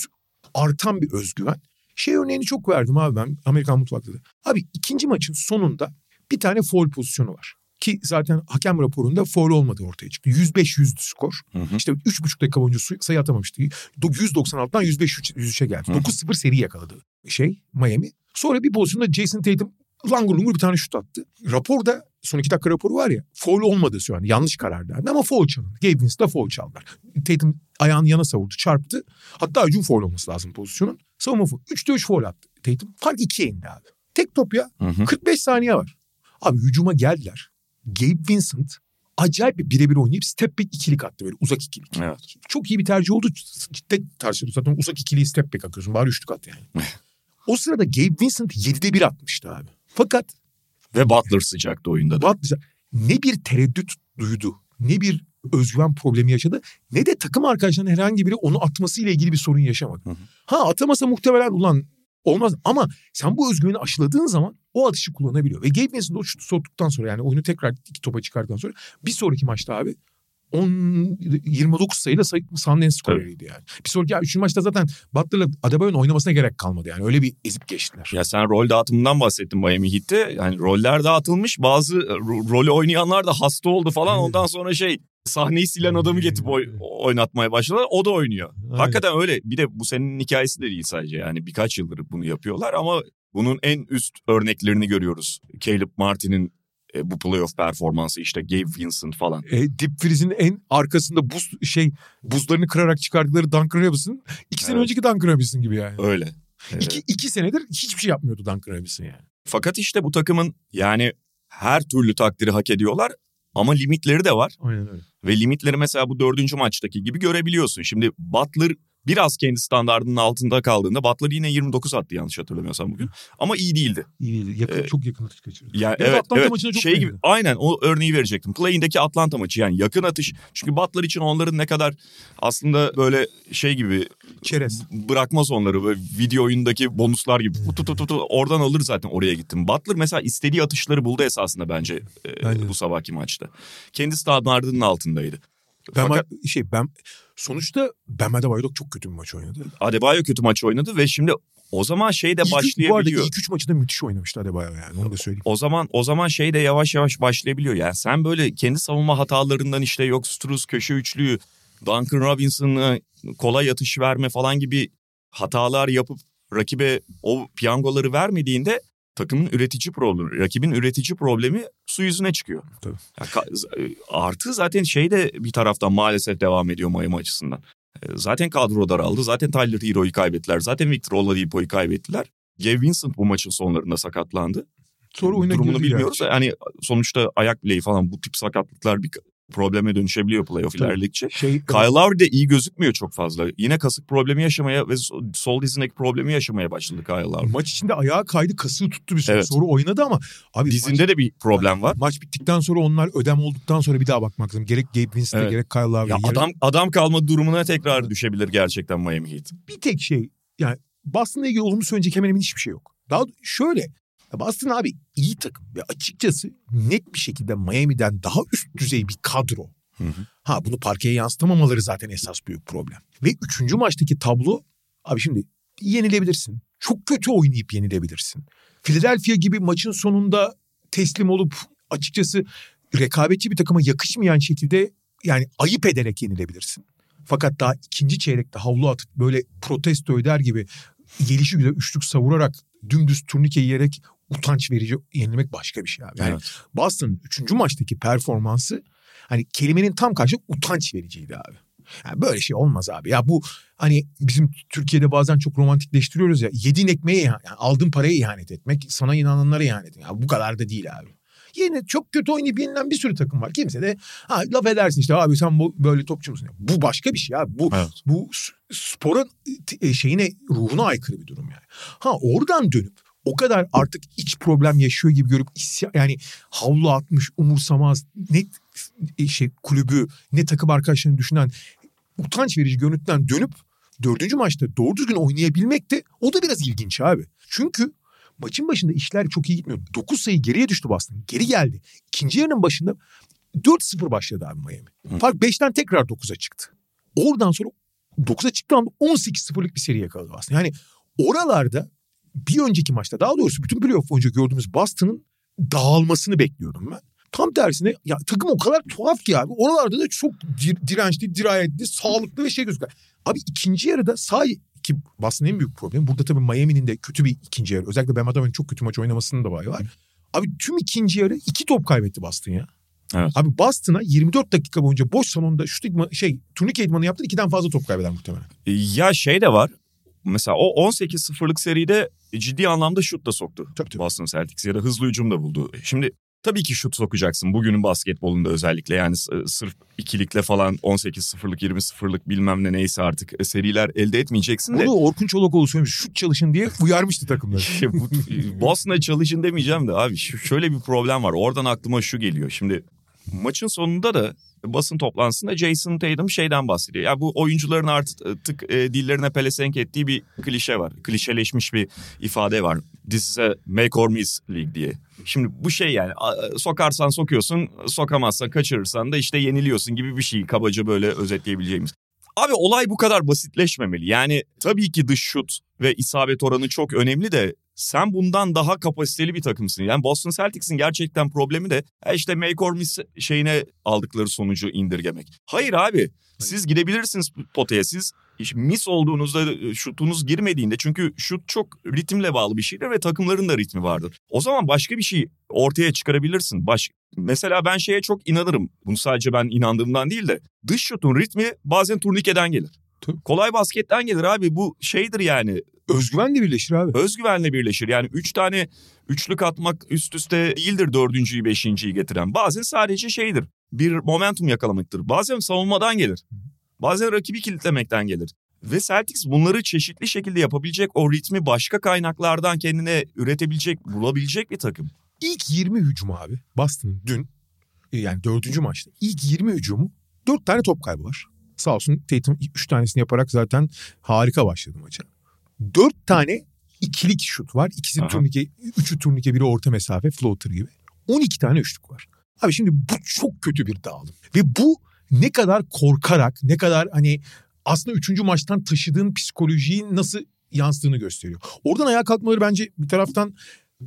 artan bir özgüven. Şey örneğini çok verdim abi ben Amerikan mutfakta da. Abi ikinci maçın sonunda bir tane foul pozisyonu var. Ki zaten hakem raporunda foul olmadığı ortaya çıktı. 105-100 skor. Hı hı. İşte 3,5 dakika boyunca sayı atamamıştı. Do- 196'dan 105-103'e geldi. Hı. 9-0 seri yakaladı şey Miami. Sonra bir pozisyonda Jason Tatum langur lungur bir tane şut attı. Raporda son iki dakika raporu var ya foul olmadı şu an yanlış karar verdi ama foul çalındı. Gabe Vincent'la foul çaldılar. Tatum ayağını yana savurdu çarptı. Hatta hücum foul olması lazım pozisyonun. Savunma foul. 3'te 3 foul attı Tatum. Fark 2'ye indi abi. Tek top ya. Hı hı. 45 saniye var. Abi hücuma geldiler. Gabe Vincent acayip bir birebir oynayıp step back ikilik attı böyle uzak ikilik. Evet. Çok iyi bir tercih oldu. Cidden tartışıldı. Zaten uzak ikiliyi step back atıyorsun. Bari üçlük at yani. o sırada Gabe Vincent 7'de 1 atmıştı abi. Fakat Ve Butler sıcaktı oyunda da. Butler ne bir tereddüt duydu. Ne bir özgüven problemi yaşadı. Ne de takım arkadaşlarının herhangi biri onu atmasıyla ilgili bir sorun yaşamadı. Hı hı. Ha atamasa muhtemelen ulan olmaz ama sen bu özgüveni aşıladığın zaman o atışı kullanabiliyor. Ve Gabe Vincent o şutu soktuktan sonra yani oyunu tekrar iki topa çıkardıktan sonra bir sonraki maçta abi 10 29 sayıyla sayı Sundance skoreriydi yani. Bir sonraki üçüncü maçta zaten Butler'la Adebayo'nun oynamasına gerek kalmadı yani. Öyle bir ezip geçtiler. Ya sen rol dağıtımından bahsettin Miami Heat'te. Yani roller dağıtılmış. Bazı ro- rolü oynayanlar da hasta oldu falan. Ondan sonra şey sahneyi silen adamı getirip oy- oynatmaya başladılar. O da oynuyor. Aynen. Hakikaten öyle. Bir de bu senin hikayesi de değil sadece. Yani birkaç yıldır bunu yapıyorlar ama bunun en üst örneklerini görüyoruz. Caleb Martin'in e, bu playoff performansı işte Gabe Vincent falan. e, Deep Freeze'in en arkasında buz şey buzlarını kırarak çıkardıkları Duncan Robinson iki sene Evet. önceki Duncan Robinson gibi yani. Öyle. Evet. İki, iki senedir hiçbir şey yapmıyordu Duncan Robinson yani. Fakat işte bu takımın yani her türlü takdiri hak ediyorlar ama limitleri de var. Aynen öyle. Ve limitleri mesela bu dördüncü maçtaki gibi görebiliyorsun. Şimdi Butler biraz kendi standartının altında kaldığında Butler yine 29 attı yanlış hatırlamıyorsam bugün. Ama iyi değildi. İyi değil. Yakın, Ee, çok yakın atış kaçırdı. Yani Biraz evet, Atlanta evet. maçına çok şey gibi aynen o örneği verecektim. Play'indeki Atlanta maçı yani yakın atış. Çünkü Butler için onların ne kadar aslında böyle şey gibi Çerez. bırakmaz onları böyle video oyundaki bonuslar gibi. Tut, tut, tut, tut, oradan alır zaten oraya gittim. Butler mesela istediği atışları buldu esasında bence e, bu sabahki maçta. Kendi standartının altındaydı. Ben Fakat şey ben sonuçta Ben Adebayo çok kötü bir maç oynadı. Adebayo kötü maç oynadı ve şimdi o zaman şey de İlk, bu arada başlayabiliyor. ilk üç maçında müthiş oynamıştı Adebayo yani onu da söyleyeyim. O zaman o zaman şey de yavaş yavaş başlayabiliyor. Yani sen böyle kendi savunma hatalarından işte yok Struz köşe üçlüğü, Duncan Robinson'a kolay atış verme falan gibi hatalar yapıp rakibe o piyangoları vermediğinde takımın üretici problemi, rakibin üretici problemi su yüzüne çıkıyor. Tabii. Ya ka- artı zaten şey de bir taraftan maalesef devam ediyor Miami açısından. E, Zaten kadro daraldı. Zaten Tyler Hero'yu kaybettiler. Zaten Victor Oladipo'yu kaybettiler. Gabe Vincent bu maçın sonlarında sakatlandı. Sonra oyuna Durumunu bilmiyoruz. gerçi. Yani sonuçta ayak bileği falan bu tip sakatlıklar bir probleme dönüşebiliyor playoff ilerledikçe. Şey, Kyle Lowry de iyi gözükmüyor çok fazla. Yine kasık problemi yaşamaya ve so- sol dizindeki problemi yaşamaya başladı Kyle Lowry. maç içinde ayağı kaydı kasığı tuttu bir süre Evet. sonra oynadı ama abi Dizinde maç, de bir problem var. maç bittikten sonra onlar ödem olduktan sonra bir daha bakmak lazım. Gerek Gabe Vincent'e Evet. gerek Kyle Lowry'e. Ya gerek- adam adam kalma durumuna tekrar düşebilir gerçekten Miami Heat. bir tek şey yani Boston'la ilgili olumlu söyleyecek hemen hemen hiçbir şey yok. Daha şöyle Boston abi iyi takım ve açıkçası net bir şekilde Miami'den daha üst düzey bir kadro. Hı hı. Ha bunu parkeye yansıtamamaları zaten esas büyük problem. Ve üçüncü maçtaki tablo abi şimdi yenilebilirsin. Çok kötü oynayıp yenilebilirsin. Philadelphia gibi maçın sonunda teslim olup açıkçası rekabetçi bir takıma yakışmayan şekilde yani ayıp ederek yenilebilirsin. Fakat daha ikinci çeyrekte havlu atıp böyle protesto eder gibi gelişi güzel üçlük savurarak dümdüz turnike yiyerek utanç verici yenilmek başka bir şey abi. Yani Evet. Boston'ın üçüncü maçtaki performansı hani kelimenin tam karşı utanç vericiydi abi. Yani böyle şey olmaz abi. Ya bu hani bizim Türkiye'de bazen çok romantikleştiriyoruz ya. Yediğin ekmeğe yani aldığın paraya ihanet etmek, sana inananlara ihanet etmek. Ya bu kadar da değil abi. Yine çok kötü oynayıp yenilen bir sürü takım var. Kimse de ha, laf edersin işte abi sen bu böyle topçu musun? Bu başka bir şey abi. Bu Evet. bu sporun e, şeyine ruhuna aykırı bir durum yani. Ha oradan dönüp o kadar artık iç problem yaşıyor gibi görüp yani havlu atmış umursamaz ne e, şey kulübü ne takım arkadaşlarını düşünen utanç verici görüntüden dönüp dördüncü maçta doğru düzgün oynayabilmek de o da biraz ilginç abi. Çünkü maçın başında işler çok iyi gitmiyor. 9 sayı geriye düştü Boston. Geri geldi. İkinci yarının başında 4-0 başladı abi Miami. Hı. Fark 5'ten tekrar 9'a çıktı. Oradan sonra 9'a çıktığı anda 18-0'lık bir seri yakaladı Boston. Yani oralarda bir önceki maçta daha doğrusu bütün playoff boyunca gördüğümüz Boston'ın dağılmasını bekliyordum ben. Tam tersine ya takım o kadar tuhaf ki abi. Oralarda da çok dir- dirençli, dirayetli, sağlıklı ve şey gözüküyor. Abi ikinci yarıda sağ ki Boston'ın en büyük problemi. Burada tabii Miami'nin de kötü bir ikinci yarı. Özellikle Bam Adebayo'nun çok kötü maç oynamasının da var. Abi tüm ikinci yarı iki top kaybetti Boston ya. Evet. Abi Boston'a 24 dakika boyunca boş salonda şut idman, şey turnike idmanı yaptı. ikiden fazla top kaybeder muhtemelen. Ya şey de var. Mesela o 18-0'lık seride ciddi anlamda şut da soktu. Tabii, tabii. Boston Celtics ya da hızlı hücum da buldu. Şimdi tabii ki şut sokacaksın. Bugünün basketbolunda özellikle yani s- sırf ikilikle falan 18-0'lık 20-0'lık bilmem ne neyse artık e, seriler elde etmeyeceksin de. Bunu Orkun Çolakoğlu söylemiş. Şut çalışın diye uyarmıştı takımları. Bu- Boston'a çalışın demeyeceğim de abi şöyle bir problem var. Oradan aklıma şu geliyor. Şimdi maçın sonunda da basın toplantısında Jason Tatum şeyden bahsediyor. Ya bu oyuncuların artık e, dillerine pelesenk ettiği bir klişe var. Klişeleşmiş bir ifade var. This is a make or miss league diye. Şimdi bu şey yani sokarsan sokuyorsun, sokamazsan kaçırırsan da işte yeniliyorsun gibi bir şey kabaca böyle özetleyebileceğimiz. Abi olay bu kadar basitleşmemeli. Yani tabii ki dış şut ve isabet oranı çok önemli de sen bundan daha kapasiteli bir takımsın. Yani Boston Celtics'in gerçekten problemi de e işte make or miss şeyine aldıkları sonucu indirgemek. Hayır abi siz gidebilirsiniz potaya siz miss olduğunuzda e, şutunuz girmediğinde çünkü şut çok ritimle bağlı bir şeydir ve takımların da ritmi vardır. O zaman başka bir şey ortaya çıkarabilirsin. Baş... Mesela ben şeye çok inanırım. Bunu sadece ben inandığımdan değil de dış şutun ritmi bazen turnikeden gelir. Tabii. Kolay basketten gelir abi bu şeydir yani Özgüvenle birleşir abi. özgüvenle birleşir. Yani üç tane üçlük atmak üst üste değildir dördüncüyü beşinciyi getiren. Bazen sadece şeydir bir momentum yakalamaktır. Bazen savunmadan gelir. Bazen rakibi kilitlemekten gelir. Ve Celtics bunları çeşitli şekilde yapabilecek o ritmi başka kaynaklardan kendine üretebilecek, bulabilecek bir takım. İlk 20 hücum abi Boston'ın dün e, yani dördüncü maçta ilk 20 hücumu dört tane top kaybı var. Sağ olsun Tatum üç tanesini yaparak zaten harika başladı maça. Dört tane ikilik şut var. İkisi Aha. turnike, üçü turnike, biri orta mesafe, floater gibi. 12 tane üçlük var. Abi şimdi bu çok kötü bir dağılım. Ve bu ne kadar korkarak, ne kadar hani aslında üçüncü maçtan taşıdığın psikolojiyi nasıl yansıdığını gösteriyor. Oradan ayağa kalkmaları bence bir taraftan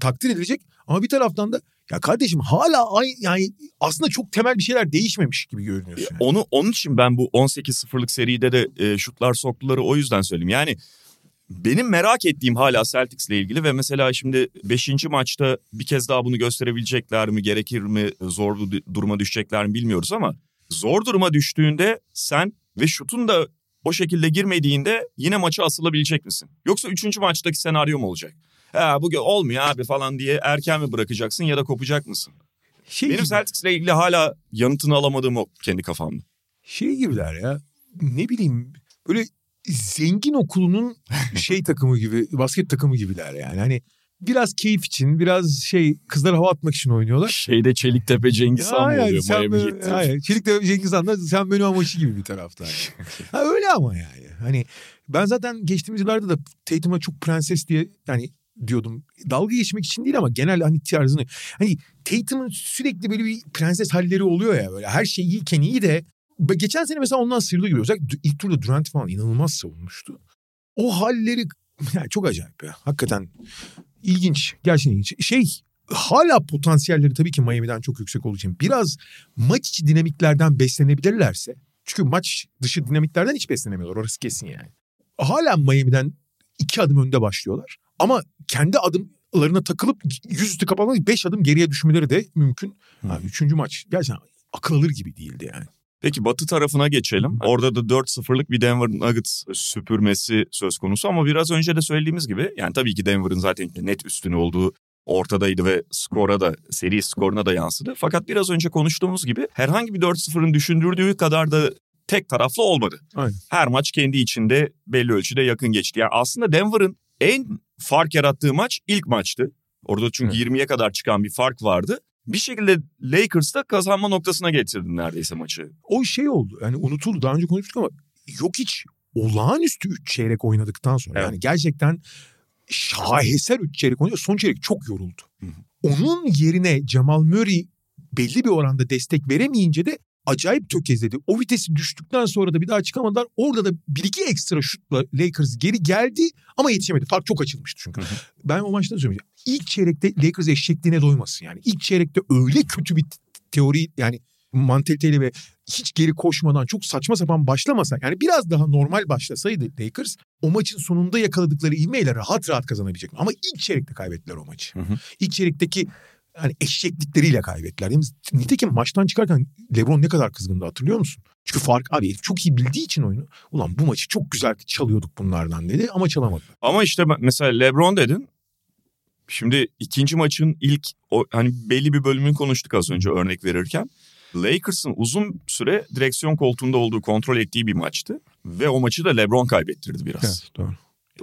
takdir edilecek ama bir taraftan da ya kardeşim hala ay, yani aslında çok temel bir şeyler değişmemiş gibi görünüyorsun. yani. Onu onun için ben bu 18-0'lık seride de e, şutlar soktuları o yüzden söyleyeyim. Yani benim merak ettiğim hala Celtics'le ilgili ve mesela şimdi 5. maçta bir kez daha bunu gösterebilecekler mi, gerekir mi, zor du- duruma düşecekler mi bilmiyoruz ama zor duruma düştüğünde sen ve şutun da o şekilde girmediğinde yine maça asılabilecek misin? Yoksa 3. maçtaki senaryo mu olacak? Ha bu olmuyor abi falan diye erken mi bırakacaksın ya da kopacak mısın? Şey Benim gibi- Celtics'le ilgili hala yanıtını alamadığım o kendi kafamda. şey gibiler ya. Ne bileyim böyle zengin okulunun şey takımı gibi basket takımı gibiler yani. Hani biraz keyif için biraz şey kızlara hava atmak için oynuyorlar. Şeyde Çeliktepe Cengiz Han mı oluyor sen Miami Heat'te? hayır, Çelik'te Cengiz Han'da sen benim amaçı gibi bir taraftar. ha, öyle ama yani. Hani ben zaten geçtiğimiz yıllarda da Tatum'a çok prenses diye yani diyordum. Dalga geçmek için değil ama genel hani tarzını. Hani Tatum'un sürekli böyle bir prenses halleri oluyor ya böyle. Her şey iyiyken iyi de geçen sene mesela ondan sıyrıldı gibi. Özellikle ilk turda Durant falan inanılmaz savunmuştu. O halleri yani çok acayip ya. Hakikaten ilginç. Gerçekten ilginç. Şey hala potansiyelleri tabii ki Miami'den çok yüksek olduğu için biraz maç içi dinamiklerden beslenebilirlerse çünkü maç dışı dinamiklerden hiç beslenemiyorlar orası kesin yani. Hala Miami'den iki adım önde başlıyorlar ama kendi adımlarına takılıp yüzüstü kapanmak beş adım geriye düşmeleri de mümkün. Ha, üçüncü maç gerçekten akıl alır gibi değildi yani. Peki batı tarafına geçelim. Orada da 4-0'lık bir Denver Nuggets süpürmesi söz konusu ama biraz önce de söylediğimiz gibi yani tabii ki Denver'ın zaten net üstünü olduğu ortadaydı ve skora da seri skoruna da yansıdı. Fakat biraz önce konuştuğumuz gibi herhangi bir 4-0'ın düşündürdüğü kadar da tek taraflı olmadı. Aynen. Her maç kendi içinde belli ölçüde yakın geçti. Yani aslında Denver'ın en fark yarattığı maç ilk maçtı. Orada çünkü 20'ye kadar çıkan bir fark vardı. Bir şekilde Lakers da kazanma noktasına getirdi neredeyse maçı. O şey oldu yani unutuldu daha önce konuştuk ama yok hiç olağanüstü üç çeyrek oynadıktan sonra Evet. yani gerçekten şaheser üç çeyrek oynuyor. Son çeyrek çok yoruldu. Onun yerine Jamal Murray belli bir oranda destek veremeyince de acayip tökezledi. O vitesi düştükten sonra da bir daha çıkamadılar. Orada da bir iki ekstra şutla Lakers geri geldi ama yetişemedi. Fark çok açılmıştı çünkü. Ben o maçta da söyleyeyim. İlk çeyrekte Lakers eşekliğine doymasın yani. İlk çeyrekte öyle kötü bir teori yani mantaliteyle ve hiç geri koşmadan çok saçma sapan başlamasa yani biraz daha normal başlasaydı Lakers o maçın sonunda yakaladıkları ivmeyle rahat rahat kazanabilecek. Ama ilk çeyrekte kaybettiler o maçı. Hı hı. İlk çeyrekteki hani eşeklikleriyle kaybettiler. Mi? Nitekim maçtan çıkarken LeBron ne kadar kızgındı hatırlıyor musun? Çünkü fark abi çok iyi bildiği için oyunu. Ulan bu maçı çok güzel çalıyorduk bunlardan dedi ama çalamadı. Ama işte mesela LeBron dedin. Şimdi ikinci maçın ilk o, hani belli bir bölümünü konuştuk az önce örnek verirken. Lakers'ın uzun süre direksiyon koltuğunda olduğu kontrol ettiği bir maçtı. Ve o maçı da LeBron kaybettirdi biraz. doğru.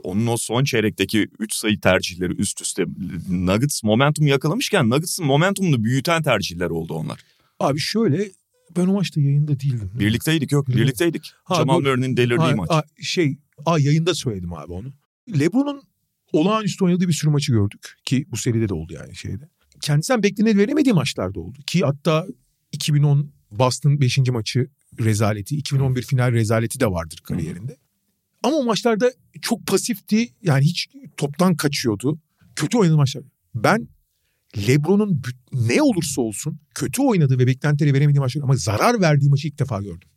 Onun o son çeyrekteki 3 sayı tercihleri üst üste Nuggets momentum yakalamışken Nuggets'ın momentumunu büyüten tercihler oldu onlar. Abi şöyle ben o maçta yayında değildim. Birlikteydik yok mi? birlikteydik. Ha, Jamal Murray'nin delirdiği Ha, maç. ha, şey a, yayında söyledim abi onu. LeBron'un olağanüstü oynadığı bir sürü maçı gördük ki bu seride de oldu yani şeyde. Kendisinden bekleneni veremediği maçlarda oldu ki hatta 2010 Boston 5. maçı rezaleti, 2011 final rezaleti de vardır kariyerinde. Ama o maçlarda çok pasifti yani hiç toptan kaçıyordu. Kötü oynadığı maçlar. Ben LeBron'un ne olursa olsun kötü oynadığı ve beklentileri veremediği maçlar ama zarar verdiği maçı ilk defa gördüm.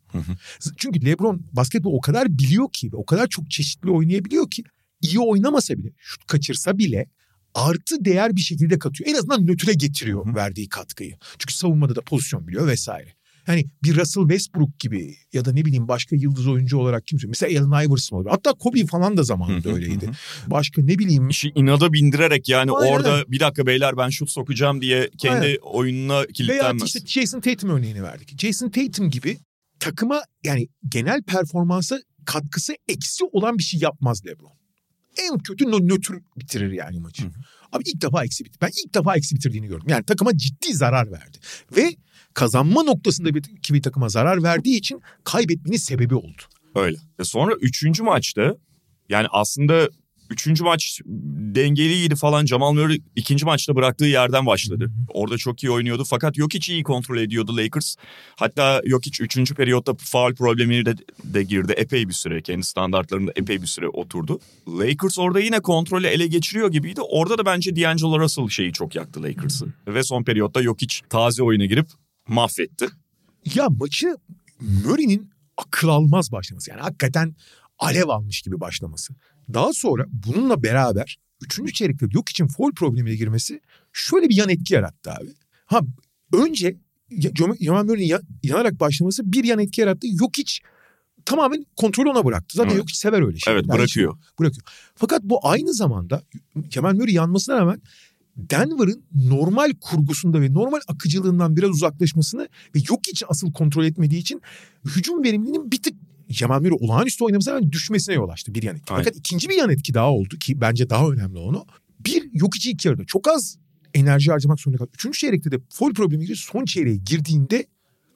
Çünkü LeBron basketbol o kadar biliyor ki o kadar çok çeşitli oynayabiliyor ki iyi oynamasa bile, şut kaçırsa bile artı değer bir şekilde katıyor. En azından nötre getiriyor verdiği katkıyı. Çünkü savunmada da pozisyon biliyor vesaire. Yani bir Russell Westbrook gibi ya da ne bileyim başka yıldız oyuncu olarak kimse. Mesela Allen Iverson olabilir. Hatta Kobe falan da zamanında öyleydi. Başka ne bileyim İşi inada bindirerek yani Aynen orada bir dakika beyler ben şut sokacağım diye kendi Aynen. oyununa Veya kilitlenmez. işte Jason Tatum örneğini verdik. Jason Tatum gibi takıma yani genel performansa katkısı eksi olan bir şey yapmaz LeBron. En kötü nö- nötr bitirir yani maçı. Abi ilk defa eksi bitti. Ben ilk defa eksi bitirdiğini gördüm. Yani takıma ciddi zarar verdi. Ve kazanma noktasında bir, ki bir takıma zarar verdiği için kaybetmenin sebebi oldu. Öyle. E sonra üçüncü maçta yani aslında üçüncü maç dengeliydi falan. Jamal Murray ikinci maçta bıraktığı yerden başladı. Orada çok iyi oynuyordu. Fakat Jokic iyi kontrol ediyordu Lakers. Hatta Jokic üçüncü periyotta faal problemiyle de, de girdi. Epey bir süre kendi standartlarında epey bir süre oturdu. Lakers orada yine kontrolü ele geçiriyor gibiydi. Orada da bence D'Angelo Russell şeyi çok yaktı Lakers'ı. Ve son periyotta Jokic taze oyuna girip mahvetti. Ya maçı Murray'nin akıl almaz başlaması. Yani hakikaten alev almış gibi başlaması. Daha sonra bununla beraber üçüncü çeyrekte yok için foul problemiyle girmesi şöyle bir yan etki yarattı abi. Ha önce Jamal Murray'nin ya- yanarak başlaması bir yan etki yarattı. Yok hiç tamamen kontrolü ona bıraktı. Zaten Evet. yok hiç sever öyle şeyler. Evet bırakıyor. bırakıyor. Fakat bu aynı zamanda Kemal Murray yanmasına rağmen Denver'ın normal kurgusunda ve normal akıcılığından biraz uzaklaşmasını ve yok hiç asıl kontrol etmediği için hücum verimliliğinin bir tık Kemal Murray olağanüstü oynamasına rağmen düşmesine yol açtı bir yan etki. Aynen. Fakat ikinci bir yan etki daha oldu ki bence daha önemli onu. Bir yok içi ilk yarıda çok az enerji harcamak zorunda kaldı. Üçüncü çeyrekte de foul problemi girdi. Son çeyreğe girdiğinde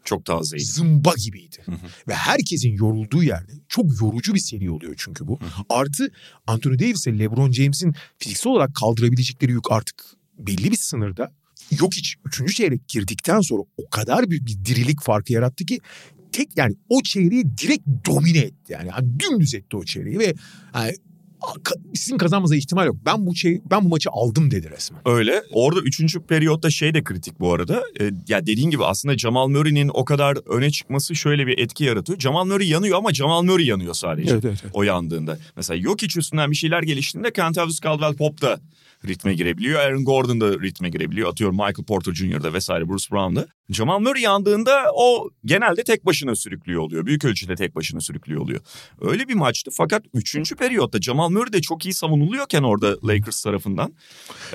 Çok tazeydi. zımba gibiydi. hı. Ve herkesin yorulduğu yerde çok yorucu bir seri oluyor çünkü bu. Artı Anthony Davis ile LeBron James'in fiziksel olarak kaldırabilecekleri yük artık belli bir sınırda. Yok hiç üçüncü çeyrek girdikten sonra o kadar büyük bir dirilik farkı yarattı ki tek yani o çeyreği direkt domine etti. Yani, yani dümdüz etti o çeyreği ve yani, sizin kazanmanıza ihtimal yok. Ben bu şey ben bu maçı aldım dedi resmen. Öyle. Orada üçüncü periyotta şey de kritik bu arada. Ee, ya dediğin gibi aslında Jamal Murray'nin o kadar öne çıkması şöyle bir etki yaratıyor. Jamal Murray yanıyor ama Jamal Murray yanıyor sadece. Evet, evet, evet. O yandığında. Mesela Jokic üstünden bir şeyler geliştiğinde Kentavius Caldwell-Pope da ritme girebiliyor. Aaron Gordon da ritme girebiliyor. Atıyorum Michael Porter Jr.'da vesaire Bruce Brown'da. Jamal Murray yandığında o genelde tek başına sürüklüyor oluyor. Büyük ölçüde tek başına sürüklüyor oluyor. Öyle bir maçtı fakat 3. periyotta Jamal Murray de çok iyi savunuluyorken orada Lakers tarafından.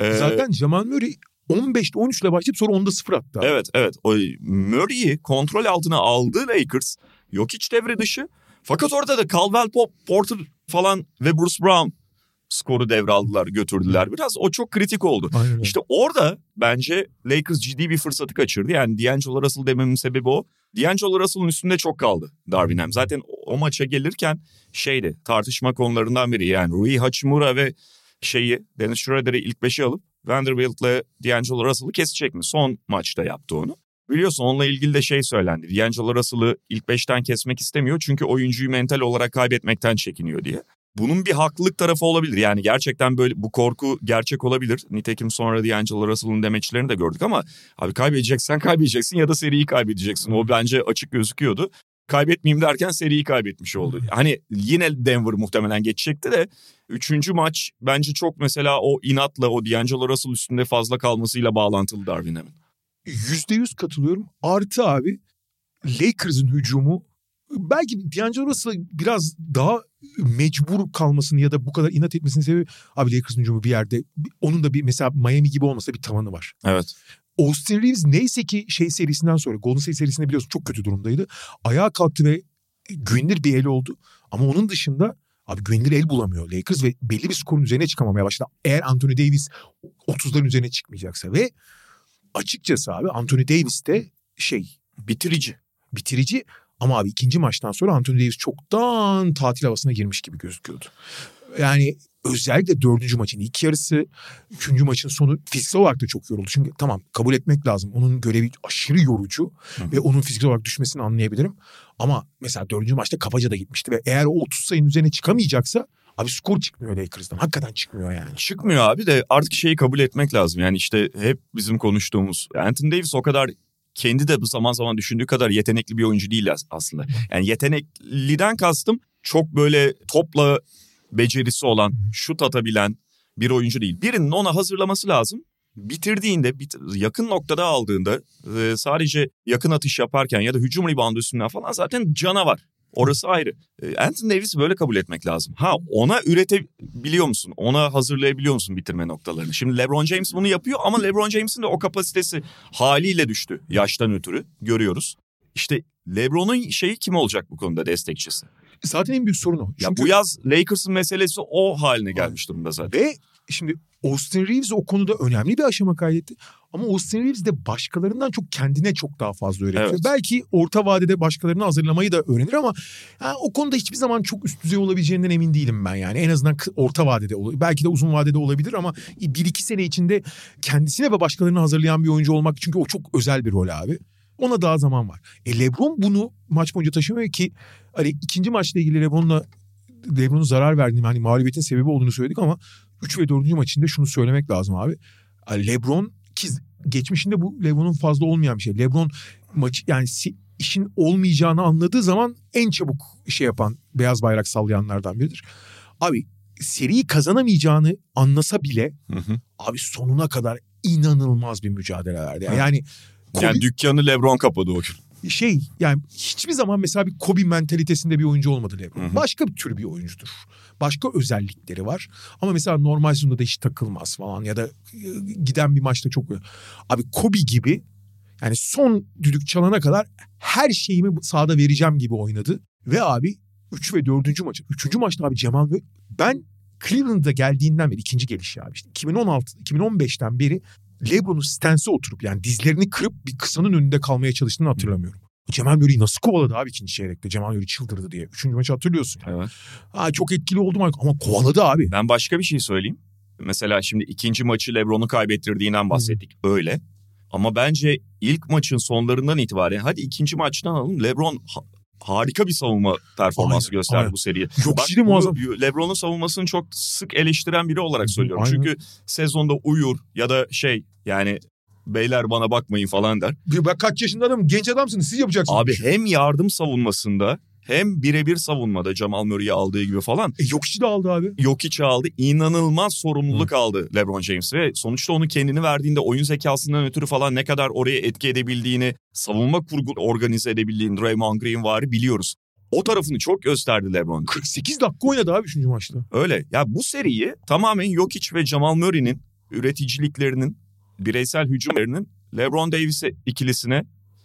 Ee, Zaten Jamal Murray 15'te 13 ile başlayıp sonra 10'da 0 attı. Evet evet. O Murray'i kontrol altına aldı Lakers. Yok hiç devre dışı. Fakat orada da Caldwell Pop, Porter falan ve Bruce Brown skoru devraldılar, götürdüler. Biraz o çok kritik oldu. Aynen. İşte orada bence Lakers ciddi bir fırsatı kaçırdı. Yani D'Angelo Russell dememin sebebi o. D'Angelo Russell'ın üstünde çok kaldı Darvin Ham. Zaten o maça gelirken şeydi tartışma konularından biri. Yani Rui Hachimura ve şeyi Dennis Schroeder'i ilk beşe alıp Vanderbilt'le D'Angelo Russell'ı kesecek mi? Son maçta yaptı onu. Biliyorsun onunla ilgili de şey söylendi. D'Angelo Russell'ı ilk beşten kesmek istemiyor çünkü oyuncuyu mental olarak kaybetmekten çekiniyor diye. Bunun bir haklılık tarafı olabilir. Yani gerçekten böyle bu korku gerçek olabilir. Nitekim sonra D'Angelo Russell'ın demeçlerini de gördük ama abi kaybedeceksen kaybedeceksin ya da seriyi kaybedeceksin. O bence açık gözüküyordu. Kaybetmeyeyim derken seriyi kaybetmiş oldu. Hani yine Denver muhtemelen geçecekti de üçüncü maç bence çok mesela o inatla o D'Angelo Russell üstünde fazla kalmasıyla bağlantılı Darvin Ham'in. %100 katılıyorum. Artı abi Lakers'ın hücumu belki D'Angelo Russell'a biraz daha mecbur kalmasını ya da bu kadar inat etmesinin sebebi abi Lakers'ın hücumu bir yerde onun da bir mesela Miami gibi olmasa bir tavanı var. Evet. Austin Reeves neyse ki şey serisinden sonra Golden State serisinde biliyorsun çok kötü durumdaydı. Ayağa kalktı ve güvenilir bir el oldu. Ama onun dışında abi güvenilir el bulamıyor Lakers ve belli bir skorun üzerine çıkamamaya başladı. Eğer Anthony Davis 30'ların üzerine çıkmayacaksa ve açıkçası abi Anthony Davis de şey Bitirici. bitirici ama abi ikinci maçtan sonra Anthony Davis çoktan tatil havasına girmiş gibi gözüküyordu. Yani özellikle dördüncü maçın ilk yarısı, üçüncü maçın sonu fiziksel olarak da çok yoruldu. Çünkü tamam kabul etmek lazım. Onun görevi aşırı yorucu Hı. ve onun fiziksel olarak düşmesini anlayabilirim. Ama mesela dördüncü maçta kabaca da gitmişti ve eğer o 30 sayının üzerine çıkamayacaksa abi skor çıkmıyor Lakers'tan. Hakikaten çıkmıyor yani. Çıkmıyor abi de artık şeyi kabul etmek lazım. Yani işte hep bizim konuştuğumuz Anthony Davis o kadar kendi de bu zaman zaman düşündüğü kadar yetenekli bir oyuncu değil as- aslında. Yani yetenekliden kastım çok böyle topla becerisi olan, şut atabilen bir oyuncu değil. Birinin ona hazırlaması lazım. Bitirdiğinde, bit yakın noktada aldığında e, sadece yakın atış yaparken ya da hücum reboundu üstünden falan zaten canavar. Orası ayrı. E, Anthony Davis böyle kabul etmek lazım. Ha ona üretebiliyor musun? Ona hazırlayabiliyor musun bitirme noktalarını? Şimdi LeBron James bunu yapıyor ama LeBron James'in de o kapasitesi haliyle düştü. Yaştan ötürü görüyoruz. İşte LeBron'un şeyi kim olacak bu konuda destekçisi? Zaten en büyük sorun o. Ya Çünkü- bu yaz Lakers'ın meselesi o haline gelmiş durumda zaten. Ve şimdi Austin Reeves o konuda önemli bir aşama kaydetti. Ama Austin Reeves de başkalarından çok kendine çok daha fazla öğretiyor. Evet. Belki orta vadede başkalarını hazırlamayı da öğrenir ama yani o konuda hiçbir zaman çok üst düzey olabileceğinden emin değilim ben yani. En azından orta vadede olur. Belki de uzun vadede olabilir ama bir iki sene içinde kendisine ve başkalarını hazırlayan bir oyuncu olmak çünkü o çok özel bir rol abi. Ona daha zaman var. E LeBron bunu maç boyunca taşımıyor ki hani ikinci maçla ilgili LeBron'la LeBron'un zarar verdiğini hani mağlubiyetin sebebi olduğunu söyledik ama 3 ve 4. maçında şunu söylemek lazım abi. LeBron ki geçmişinde bu LeBron'un fazla olmayan bir şey. LeBron maçı yani işin olmayacağını anladığı zaman en çabuk şey yapan beyaz bayrak sallayanlardan biridir. Abi seriyi kazanamayacağını anlasa bile Hı hı. abi sonuna kadar inanılmaz bir mücadele verdi. Yani, yani Kobe- Yani dükkanı LeBron kapadı o gün. Şey yani hiçbir zaman mesela bir Kobe mentalitesinde bir oyuncu olmadı LeBron. Hı hı. Başka bir tür bir oyuncudur. Başka özellikleri var. Ama mesela normal sezonda da hiç takılmaz falan ya da e, giden bir maçta çok abi Kobe gibi yani son düdük çalana kadar her şeyimi sahada vereceğim gibi oynadı. Ve abi 3 ve 4. maçı. 3. maçta abi Cemal ben Cleveland'a geldiğinden beri ikinci gelişi abi işte 2016 2015'ten beri LeBron'un stance'e oturup yani dizlerini kırıp bir kısanın önünde kalmaya çalıştığını hatırlamıyorum. Cemal Murray'i nasıl kovaladı abi ikinci çeyrekte? Cemal Murray çıldırdı diye. Üçüncü maçı hatırlıyorsun. Evet. Ha, çok etkili oldu? Ama kovaladı abi. Ben başka bir şey söyleyeyim. Mesela şimdi ikinci maçı LeBron'u kaybettirdiğinden bahsettik. Öyle. Ama bence ilk maçın sonlarından itibaren hadi ikinci maçtan alalım. LeBron harika bir savunma performansı Aynen, gösterdi aynen. bu seriye. Yok Bak, işte muazzam. LeBron'un savunmasını çok sık eleştiren biri olarak söylüyorum. Aynen. Çünkü sezonda uyur ya da şey yani beyler bana bakmayın falan der. Ben kaç yaşında adamım? Genç adamsınız. Siz yapacaksınız. Abi hem yardım savunmasında hem birebir savunmada Jamal Murray'i aldığı gibi falan E, yok işi de aldı abi. Jokic aldı. İnanılmaz sorumluluk aldı LeBron James ve sonuçta onu kendini verdiğinde oyun zekasından ötürü falan ne kadar oraya etki edebildiğini, savunma kurgu organize edebildiğini Draymond Green var biliyoruz. O tarafını çok gösterdi LeBron. 48 dakika oynadı abi 3. maçta. Öyle. Ya bu seriyi tamamen Jokic ve Jamal Murray'nin üreticiliklerinin, bireysel hücumlarının LeBron Davis ikilisine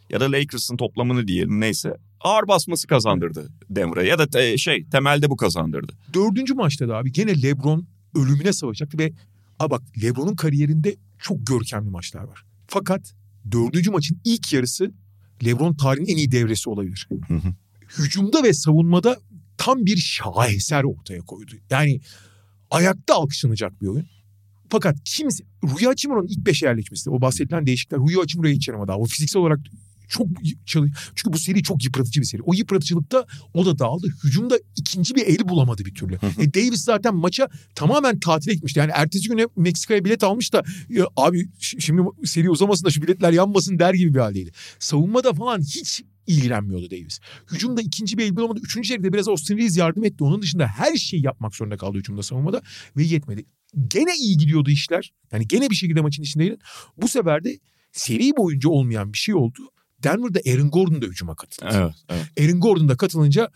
ya da Lakers'ın toplamını diyelim neyse ağır basması kazandırdı Denver'a ya da te- şey temelde bu kazandırdı. Dördüncü maçta da abi gene LeBron ölümüne savaşacaktı ve a bak LeBron'un kariyerinde çok görkemli maçlar var. Fakat dördüncü maçın ilk yarısı LeBron tarihin en iyi devresi olabilir. Hı hı. Hücumda ve savunmada tam bir şaheser ortaya koydu. Yani ayakta alkışlanacak bir oyun. Fakat kimse Rui Hachimura'nın ilk beşe yerleşmesi o bahsedilen değişiklikler Rui Hachimura'yı hiç yaramadı. O fiziksel olarak çok çünkü bu seri çok yıpratıcı bir seri. O yıpratıcılıkta o da dağıldı. Hücumda ikinci bir el bulamadı bir türlü. e Davis zaten maça tamamen tatile gitmişti. Yani ertesi güne Meksika'ya bilet almış da ya abi şimdi seri uzamasın da şu biletler yanmasın der gibi bir haldeydi. Savunmada falan hiç ilgilenmiyordu Davis. Hücumda ikinci bir el bulamadı. Üçüncü çeyrekte biraz Austin Reeves yardım etti. Onun dışında her şeyi yapmak zorunda kaldı hücumda savunmada ve yetmedi. Gene iyi gidiyordu işler. Yani gene bir şekilde maçın içindeydi. Bu sefer de seri boyunca olmayan bir şey oldu. Denver'da Aaron Gordon da hücuma katıldı. Evet, evet. Aaron Gordon da katılınca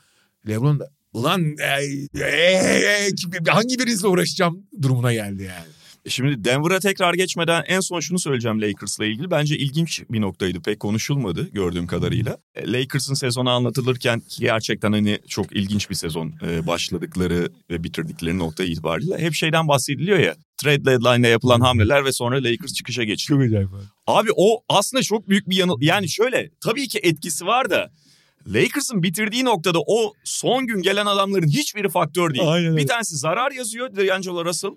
LeBron da ulan ey, ey, ey, hangi birinizle uğraşacağım durumuna geldi yani. Şimdi Denver'a tekrar geçmeden en son şunu söyleyeceğim Lakers'la ilgili. Bence ilginç bir noktaydı. Pek konuşulmadı gördüğüm kadarıyla. E, Lakers'ın sezonu anlatılırken ki gerçekten hani çok ilginç bir sezon e, başladıkları ve bitirdikleri nokta itibariyle hep şeyden bahsediliyor ya. Trade deadline'da yapılan hamleler ve sonra Lakers çıkışa geçiyor. Çok acayip abi. Abi o aslında çok büyük bir yanıl... Yani şöyle tabii ki etkisi var da Lakers'ın bitirdiği noktada o son gün gelen adamların hiçbiri faktör değil. Aynen bir tanesi zarar yazıyor D'Angelo Russell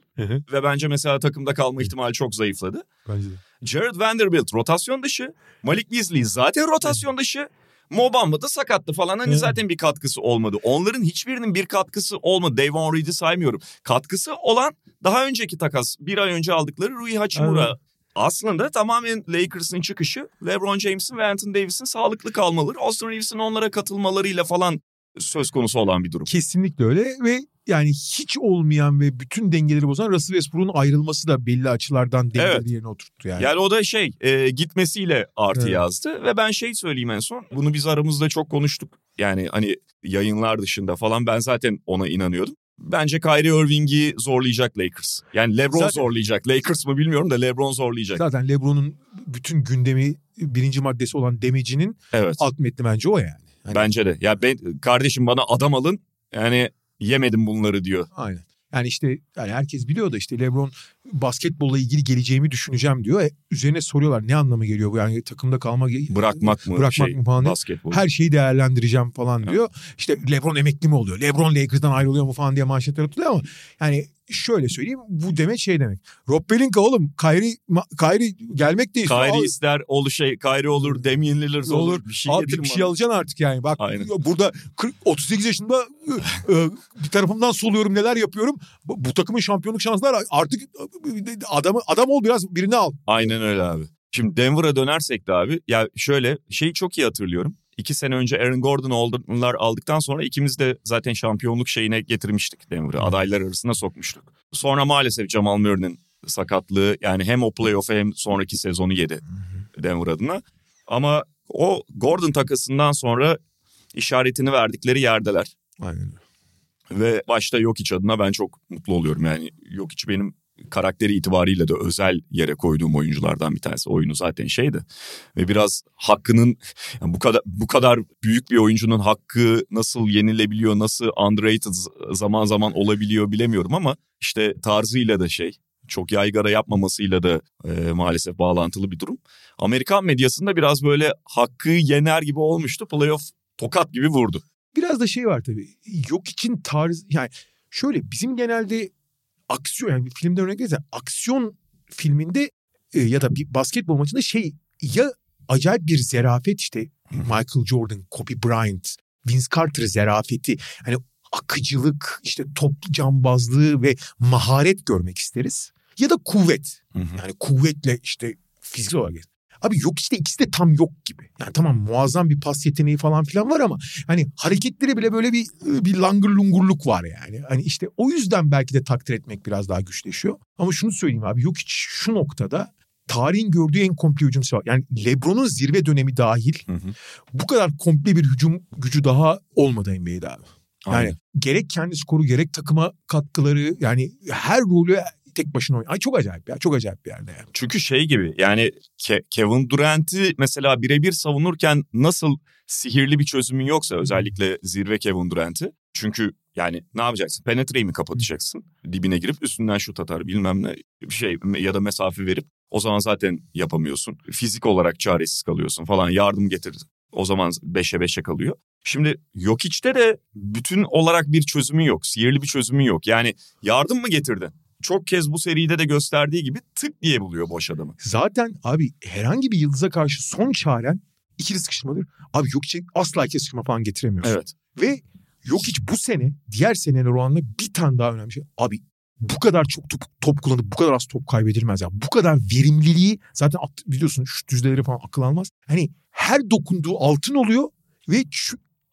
ve bence mesela takımda kalma ihtimali çok zayıfladı. Bence de. Jared Vanderbilt rotasyon dışı. Malik Beasley zaten rotasyon dışı. Mo Bamba da sakattı falan hani Evet. zaten bir katkısı olmadı. Onların hiçbirinin bir katkısı olmadı. Davon Reed'i saymıyorum. Katkısı olan daha önceki takas bir ay önce aldıkları Rui Hachimura. Evet. Aslında tamamen Lakers'ın çıkışı LeBron James'in ve Anthony Davis'in sağlıklı kalmaları, Austin Reeves'in onlara katılmalarıyla falan söz konusu olan bir durum. Kesinlikle öyle ve yani hiç olmayan ve bütün dengeleri bozan Russell Westbrook'un ayrılması da belli açılardan dengeleri Evet. yerine oturttu yani. Yani o da şey e, gitmesiyle artı Evet. yazdı ve ben şey söyleyeyim en son bunu biz aramızda çok konuştuk yani hani yayınlar dışında falan ben zaten ona inanıyordum. Bence Kyrie Irving'i zorlayacak Lakers. Yani LeBron Zaten- zorlayacak. Lakers mı bilmiyorum da LeBron zorlayacak. Zaten LeBron'un bütün gündemi birinci maddesi olan demecinin Evet. alt metni bence o yani. Hani- Bence de. Ya ben kardeşim bana adam alın yani yemedim bunları diyor. Aynen. Yani işte yani herkes biliyor da işte LeBron basketbolla ilgili geleceğimi düşüneceğim diyor. E, üzerine soruyorlar ne anlamı geliyor bu yani takımda kalma Bırakmak mı? bırakmak şey, mı falan. Basketbol. Her şeyi değerlendireceğim falan diyor. İşte LeBron emekli mi oluyor? LeBron Lakers'dan ayrılıyor mu falan diye manşetler atılıyor ama yani şöyle söyleyeyim bu demek şey demek. Rob Pelinka oğlum Kyrie, Ma- Kyrie gelmek de istiyor. Kyrie Al- ister, olu şey, Kyrie olur, Damian Lillard olur. olur. Bir şey getirin bir şey alacaksın artık yani. Bak Aynen. burada 40, 38 yaşında e, e, bir tarafımdan soluyorum neler yapıyorum. Bu, bu takımın şampiyonluk şansları artık adamı adam ol biraz birini al. Aynen öyle abi. Şimdi Denver'a dönersek de abi ya şöyle şeyi çok iyi hatırlıyorum. İki sene önce Aaron Gordon'lar aldıktan sonra ikimiz de zaten şampiyonluk şeyine getirmiştik Denver'ı. Adaylar arasına sokmuştuk. Sonra maalesef Jamal Murray'nin sakatlığı yani hem o playoff'u hem sonraki sezonu yedi Denver adına. Ama o Gordon takasından sonra işaretini verdikleri yerdeler. Aynen. Ve başta Jokic adına ben çok mutlu oluyorum. Yani Jokic benim karakteri itibariyle de özel yere koyduğum oyunculardan bir tanesi. Oyunu zaten şeydi. Ve biraz hakkının yani bu kadar bu kadar büyük bir oyuncunun hakkı nasıl yenilebiliyor, nasıl underrated zaman zaman olabiliyor bilemiyorum ama işte tarzıyla da şey çok yaygara yapmamasıyla da e, maalesef bağlantılı bir durum. Amerikan medyasında biraz böyle hakkı yener gibi olmuştu. Playoff tokat gibi vurdu. Biraz da şey var tabii. Yok için tarz yani şöyle bizim genelde aksiyon yani bir filmde örnek verirsen aksiyon filminde e, ya da bir basketbol maçında şey ya acayip bir zerafet işte Michael Jordan, Kobe Bryant, Vince Carter zerafeti hani akıcılık işte top cambazlığı ve maharet görmek isteriz. Ya da kuvvet. Yani kuvvetle işte fiziksel olarak. Abi yok işte ikisi de tam yok gibi. Yani tamam muazzam bir pas yeteneği falan filan var ama hani hareketleri bile böyle bir bir langır lungurluk var yani. Hani işte o yüzden belki de takdir etmek biraz daha güçleşiyor. Ama şunu söyleyeyim abi yok hiç şu noktada tarihin gördüğü en komple hücum silahı. Yani LeBron'un zirve dönemi dahil Hı hı. bu kadar komple bir hücum gücü daha olmadı NBA'de abi. Yani Aynen. gerek kendi skoru gerek takıma katkıları yani her rolü tek başına oynuyor. Ay çok acayip ya çok acayip bir yerde yani. Çünkü şey gibi yani Ke- Kevin Durant'i mesela birebir savunurken nasıl sihirli bir çözümün yoksa özellikle zirve Kevin Durant'i. Çünkü yani ne yapacaksın? Penetreyi mi kapatacaksın? Dibine girip üstünden şut atar bilmem ne bir şey ya da mesafe verip o zaman zaten yapamıyorsun. Fizik olarak çaresiz kalıyorsun falan yardım getir. O zaman 5'e 5'e kalıyor. Şimdi Jokic'te de bütün olarak bir çözümü yok. Sihirli bir çözümü yok. Yani yardım mı getirdin? Çok kez bu seride de gösterdiği gibi tık diye buluyor boş adamı. Zaten abi herhangi bir yıldıza karşı son çaren ikili sıkıştırmadır. Abi yok için asla ikili sıkıştırma falan getiremiyorsun. Evet. Ve yok hiç bu sene diğer seneler oranla bir tane daha önemli şey. Abi bu kadar çok top, top kullanıp bu kadar az top kaybedilmez ya. Bu kadar verimliliği zaten at- biliyorsun şu düzleleri falan akıl almaz. Hani her dokunduğu altın oluyor ve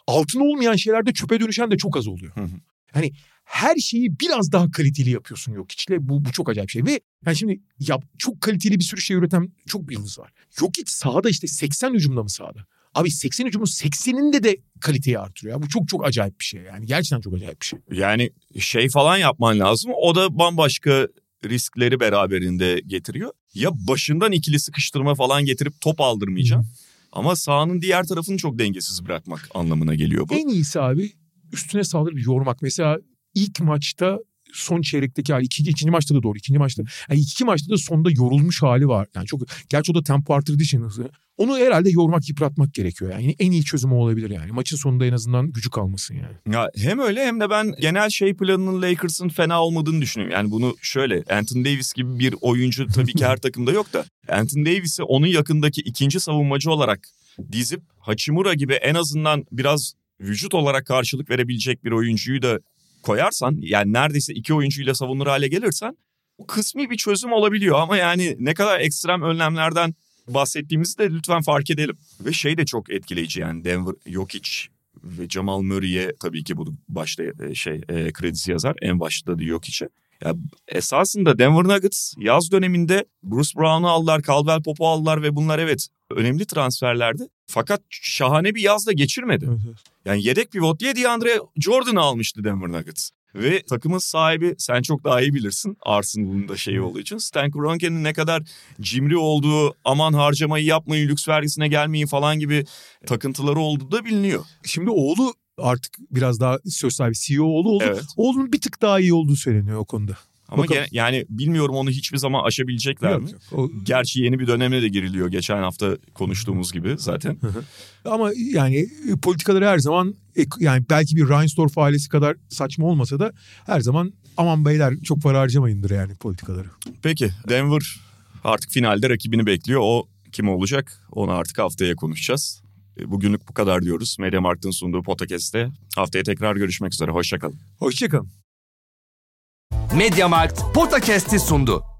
altın olmayan şeylerde çöpe dönüşen de çok az oluyor. Hı hı. Hani her şeyi biraz daha kaliteli yapıyorsun yok içle. Bu, bu çok acayip şey. Ve yani şimdi yap, çok kaliteli bir sürü şey üreten çok bir yıldız var. Yok hiç sahada işte 80 hücumda mı sahada? Abi 80 hücumun 80'inde de kaliteyi artırıyor. Ya. Bu çok çok acayip bir şey yani. Gerçekten çok acayip bir şey. Yani şey falan yapman lazım. O da bambaşka riskleri beraberinde getiriyor. Ya başından ikili sıkıştırma falan getirip top aldırmayacaksın. Ama sahanın diğer tarafını çok dengesiz bırakmak anlamına geliyor bu. En iyisi abi üstüne saldırıp yormak. Mesela ilk maçta son çeyrekteki hali. ikinci, ikinci maçta da doğru. ikinci maçta. Yani iki maçta da sonda yorulmuş hali var. Yani çok gerçi o da tempo artırdığı için hızlı. Onu herhalde yormak, yıpratmak gerekiyor. Yani en iyi çözümü olabilir yani. Maçın sonunda en azından gücü kalmasın yani. Ya hem öyle hem de ben genel şey planının Lakers'ın fena olmadığını düşünüyorum. Yani bunu şöyle Anthony Davis gibi bir oyuncu tabii ki her takımda yok da Anthony Davis'i onun yakındaki ikinci savunmacı olarak dizip Hachimura gibi en azından biraz vücut olarak karşılık verebilecek bir oyuncuyu da koyarsan yani neredeyse iki oyuncuyla savunur hale gelirsen o kısmi bir çözüm olabiliyor ama yani ne kadar ekstrem önlemlerden bahsettiğimizi de lütfen fark edelim. Ve şey de çok etkileyici yani Denver, Jokic ve Jamal Murray'e tabii ki bu başta e, şey e, kredisi yazar. En başta da Jokic'e. Ya esasında Denver Nuggets yaz döneminde Bruce Brown'u aldılar, Caldwell Pope'u aldılar ve bunlar evet önemli transferlerdi. Fakat şahane bir yaz da geçirmedi. Yani yedek pivot diye DeAndre Jordan'ı almıştı Denver Nuggets. Ve takımın sahibi sen çok daha iyi bilirsin Arsenal'ın da şeyi olduğu için. Stan Kroenke'nin ne kadar cimri olduğu, aman harcamayı yapmayın, lüks vergisine gelmeyin falan gibi takıntıları olduğu da biliniyor. Şimdi oğlu artık biraz daha söz sahibi CEO oğlu oldu. Evet. Oğlunun bir tık daha iyi olduğu söyleniyor o konuda. Ama Bakalım. yani bilmiyorum onu hiçbir zaman aşabilecekler mi? Yok, yok. O- Gerçi yeni bir döneme de giriliyor geçen hafta konuştuğumuz gibi zaten. Ama yani e, politikaları her zaman yani belki bir Reinsdorf ailesi kadar saçma olmasa da her zaman aman beyler çok para harcamayındır yani politikaları. Peki Denver artık finalde rakibini bekliyor. O kim olacak? Onu artık haftaya konuşacağız. E, Bugünlük bu kadar diyoruz. Media Markt'ın sunduğu podcast'te. Haftaya tekrar görüşmek üzere. Hoşçakalın. Hoşçakalın. Mediamarkt Podcast'i sundu.